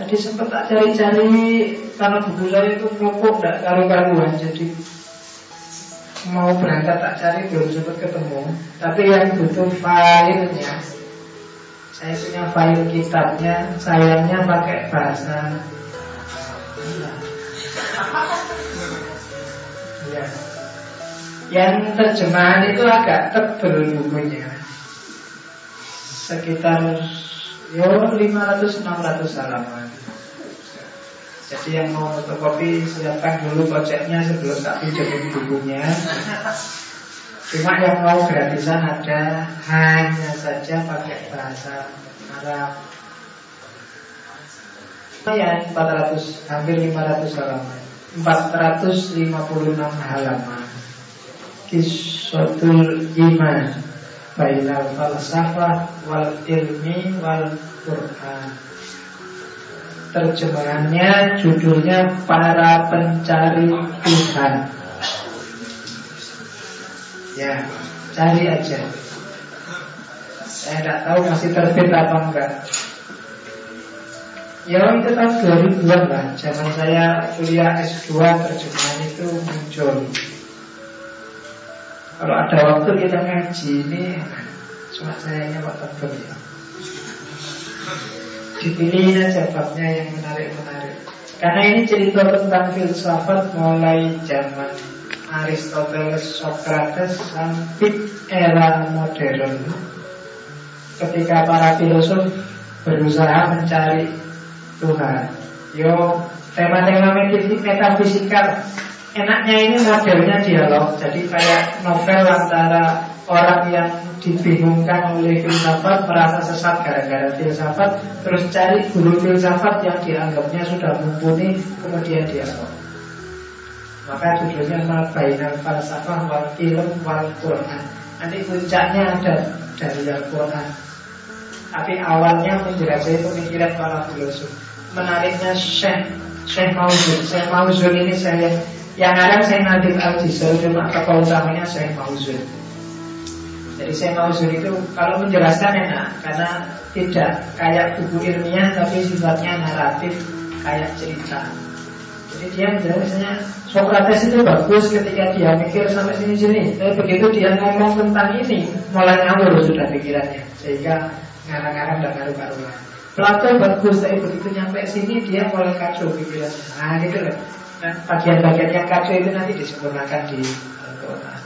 Tadi sempat tak cari-cari Karena buku saya itu ngopok Tidak karu-karuan Jadi mau berangkat tak cari Belum sempat ketemu. Tapi yang butuh filenya Saya punya file kitabnya Sayangnya pakai bahasa. Ya. Yang terjemahan itu agak tebel bukunya. Sekitar yo 500-600 halaman. Jadi yang mau fotokopi siapkan dulu koceknya sebelum tak pinjemin bukunya Cuma yang mau gratisan ada hanya saja pakai bahasa Arab. Ya 400, hampir 500 halaman. 456 halaman. Kisotul Iman. Bainal falsafah wal ilmi wal Quran. Terjemahannya judulnya Para Pencari Tuhan Ya, cari aja. Saya tidak tahu masih terbit apa enggak. Ya itu tahun 2000-an lah. Zaman saya kuliah S2 terjemahan itu muncul. Kalau ada waktu kita ngaji ini Cuma sayangnya Pak Tebel ya. Dipilih aja babnya yang menarik-menarik. Karena ini cerita tentang filsafat Mulai zaman Aristoteles, Socrates Sampai era modern. Ketika para filosof Berusaha mencari Tuhan. Yo tema-tema metafisikal enaknya ini modelnya dialog. Jadi kayak novel antara orang yang dibingungkan oleh filsafat Merasa sesat gara-gara filsafat Terus cari guru filsafat yang dianggapnya sudah mumpuni Kemudian dialog Maka judulnya Mabainal Falsafah Wal Ilm Wal Quran. Nanti puncaknya ada dari Al-Quran Tapi awalnya menjelajah pemikiran para filosof. Menariknya Syekh Syekh Mauzun. Syekh Mauzun ini saya yang ada saya Nadir Al-Jisr Cuma tokoh utamanya saya Mauzun. Jadi saya Mauzun itu Kalau menjelaskan enak Karena tidak kayak buku ilmiah Tapi sifatnya naratif Kayak cerita Jadi dia menjelaskannya Sokrates itu bagus ketika dia mikir sampai sini-sini Tapi begitu dia ngomong tentang ini Mulai ngawur sudah pikirannya Sehingga ngarang-ngarang dan ngaruh-ngaruhan Plato bagus, tapi begitu nyampe sini dia mulai kacau pikirannya Nah gitu loh Nah, bagian-bagian yang kacau itu nanti disempurnakan di Al-Quran.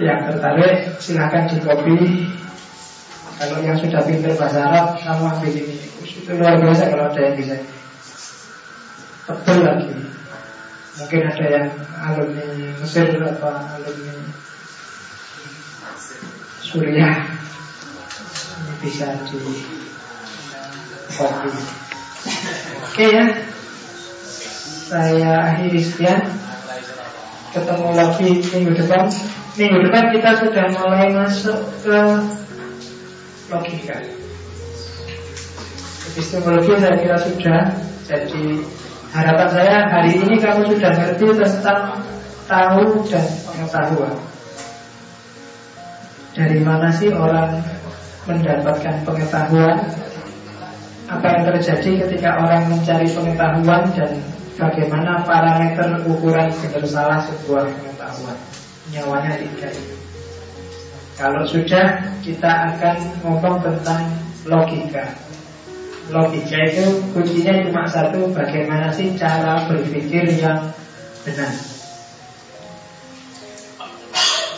Yang tertarik silahkan di copy. Kalau yang sudah pintar bahasa Arab, kamu ambil ini. Itu luar biasa kalau ada yang bisa. Tebel lagi. Mungkin ada yang alumni Mesir apa alumni Suriah. Ini bisa di copy. Oke ya Saya akhiri sekian Ketemu lagi minggu depan Minggu depan kita sudah mulai masuk ke Logika Epistemologi saya kira sudah Jadi harapan saya hari ini kamu sudah ngerti tentang Tahu dan pengetahuan Dari mana sih orang mendapatkan pengetahuan apa yang terjadi ketika orang mencari pengetahuan dan bagaimana parameter ukuran benar salah sebuah pengetahuan. Nyawanya tiga. Kalau sudah kita akan ngomong tentang logika. Logika itu kuncinya cuma satu, bagaimana sih cara berpikir yang benar.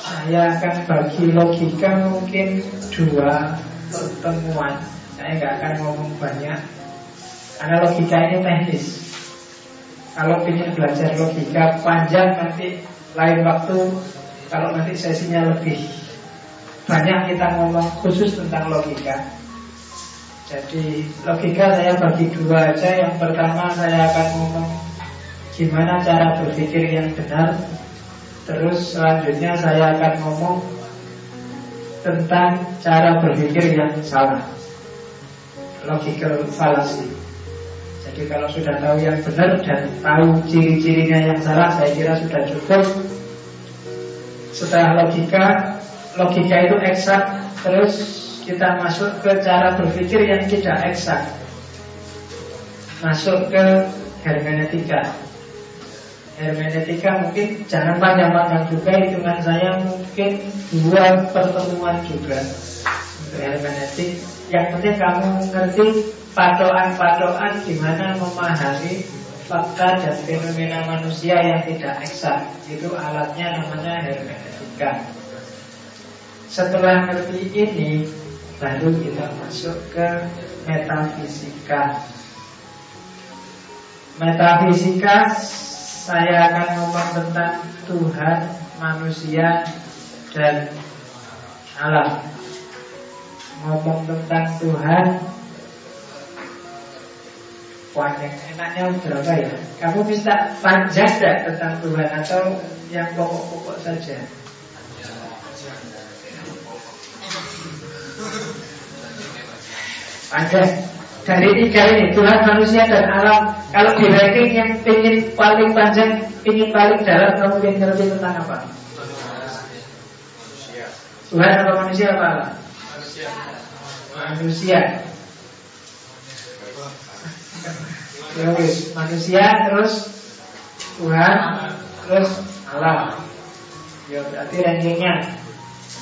Saya akan bagi logika mungkin dua pertemuan. Saya nggak akan ngomong banyak. Karena logika ini teknis. Kalau ingin belajar logika panjang nanti Lain waktu Kalau nanti sesinya lebih Banyak kita ngomong khusus tentang logika Jadi logika saya bagi dua aja Yang pertama saya akan ngomong Gimana cara berpikir yang benar Terus selanjutnya saya akan ngomong Tentang cara berpikir yang salah logical fallacy. Jadi kalau sudah tahu yang benar dan tahu ciri-cirinya yang salah, saya kira sudah cukup. Setelah logika, logika itu eksak, terus kita masuk ke cara berpikir yang tidak eksak. Masuk ke hermeneutika. Hermeneutika mungkin jangan panjang-panjang juga, hitungan saya mungkin dua pertemuan juga untuk hermeneutik. Yang penting kamu ngerti patokan-patokan di mana memahami fakta dan fenomena manusia yang tidak eksak. Itu alatnya namanya hermeneutika. Setelah ngerti ini, baru kita masuk ke metafisika. Metafisika saya akan ngomong tentang Tuhan, manusia, dan alam. Ngomong tentang Tuhan, panjang enaknya berapa ya? Kamu bisa panjang tidak tentang Tuhan atau yang pokok-pokok saja? Panjang. Dari tiga ini Tuhan, manusia dan alam. Kalau di ranking yang ingin paling panjang, ingin paling dalam, kamu ingin ngerti tentang apa? Tuhan apa manusia apa alam? Manusia. Manusia. Ya, manusia terus Tuhan terus alam. Ya berarti rankingnya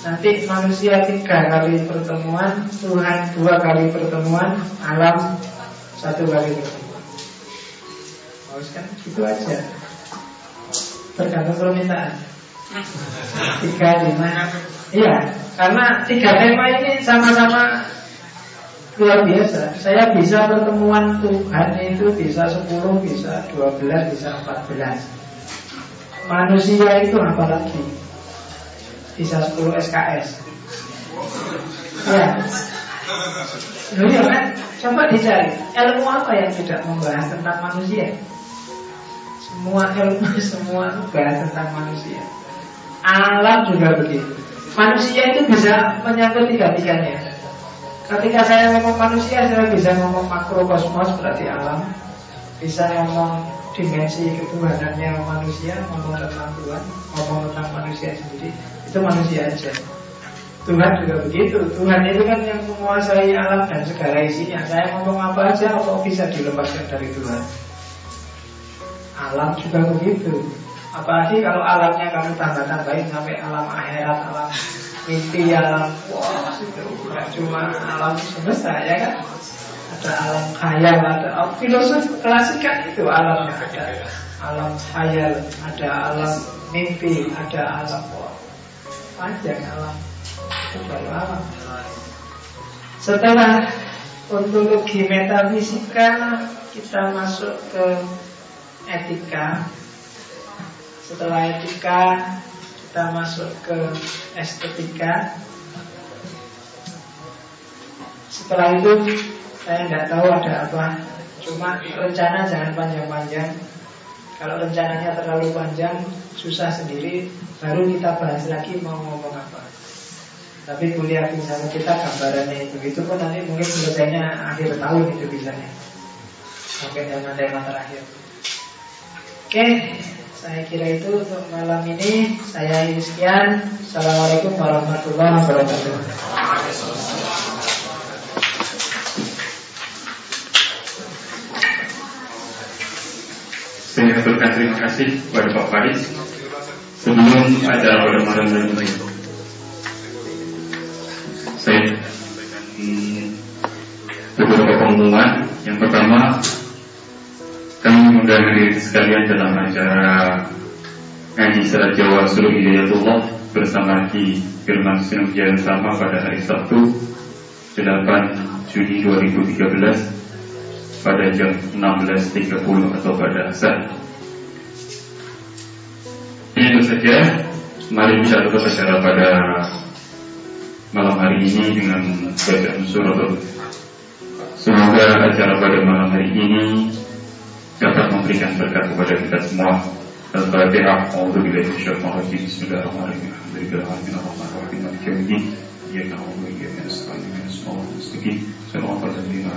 Nanti manusia tiga kali pertemuan Tuhan dua kali pertemuan Alam satu kali pertemuan Oh kan gitu aja Tergantung permintaan Tiga, lima Iya, karena tiga tema ini sama-sama luar biasa. Saya bisa pertemuan Tuhan itu bisa 10, bisa 12, bisa 14. Manusia itu apa lagi? Bisa 10 SKS. Ya. Loh iya kan? Coba dicari ilmu apa yang tidak membahas tentang manusia? Semua ilmu semua membahas tentang manusia. Alam juga begitu. Manusia itu bisa menyangkut tiga-tiganya. Ketika saya ngomong manusia, saya bisa ngomong makrokosmos berarti alam, bisa ngomong dimensi ketuhanannya manusia, ngomong tentang Tuhan, ngomong tentang manusia sendiri, itu manusia aja. Tuhan juga begitu. Tuhan itu kan yang menguasai alam dan segala isinya. Saya ngomong apa aja, kok bisa dilepaskan dari Tuhan. Alam juga begitu. Apalagi kalau alamnya kamu tambah-tambahin sampai alam akhirat, alam mimpi alam wah itu cuma alam semesta ya kan ada alam khayal ada oh, filosof klasik kan itu alamnya ada alam khayal ada alam mimpi ada alam wah panjang alam itu alam setelah ontologi metafisika kita masuk ke etika setelah etika kita masuk ke estetika. Setelah itu saya nggak tahu ada apa. Cuma rencana jangan panjang-panjang. Kalau rencananya terlalu panjang, susah sendiri. Baru kita bahas lagi mau ngomong apa. Tapi kuliah misalnya kita gambarannya itu, itu pun nanti mungkin selesainya akhir tahun itu bisanya. Sampai tema-tema terakhir. Oke, saya kira itu untuk malam ini Saya sekian Assalamualaikum warahmatullahi wabarakatuh Saya aturkan terima kasih kepada Pak Faris. Sebelum acara pada malam ini Saya sampaikan beberapa pengumuman. Yang pertama kami mengundang diri sekalian dalam acara Ngaji Salat Jawa Suluh Hidayatullah bersama di Firman Sinum Jalan Sama pada hari Sabtu 8 Juni 2013 pada jam 16.30 atau pada. Ini itu saja. Mari kita tutup acara pada malam hari ini dengan bacaan surat Semoga acara pada malam hari ini dapat memberikan berkat kepada kita semua. Al-Fatihah. A'udzu billahi minasyaitonir rajim. Bismillahirrahmanirrahim. Alhamdulillahirabbil alamin. Maliki yaumiddin. Iyyaka na'budu wa iyyaka nasta'in. Ihdinas siratal mustaqim. Semoga terima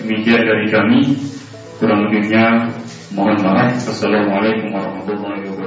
Demikian dari kami, kurang lebihnya mohon maaf. Assalamualaikum warahmatullahi wabarakatuh.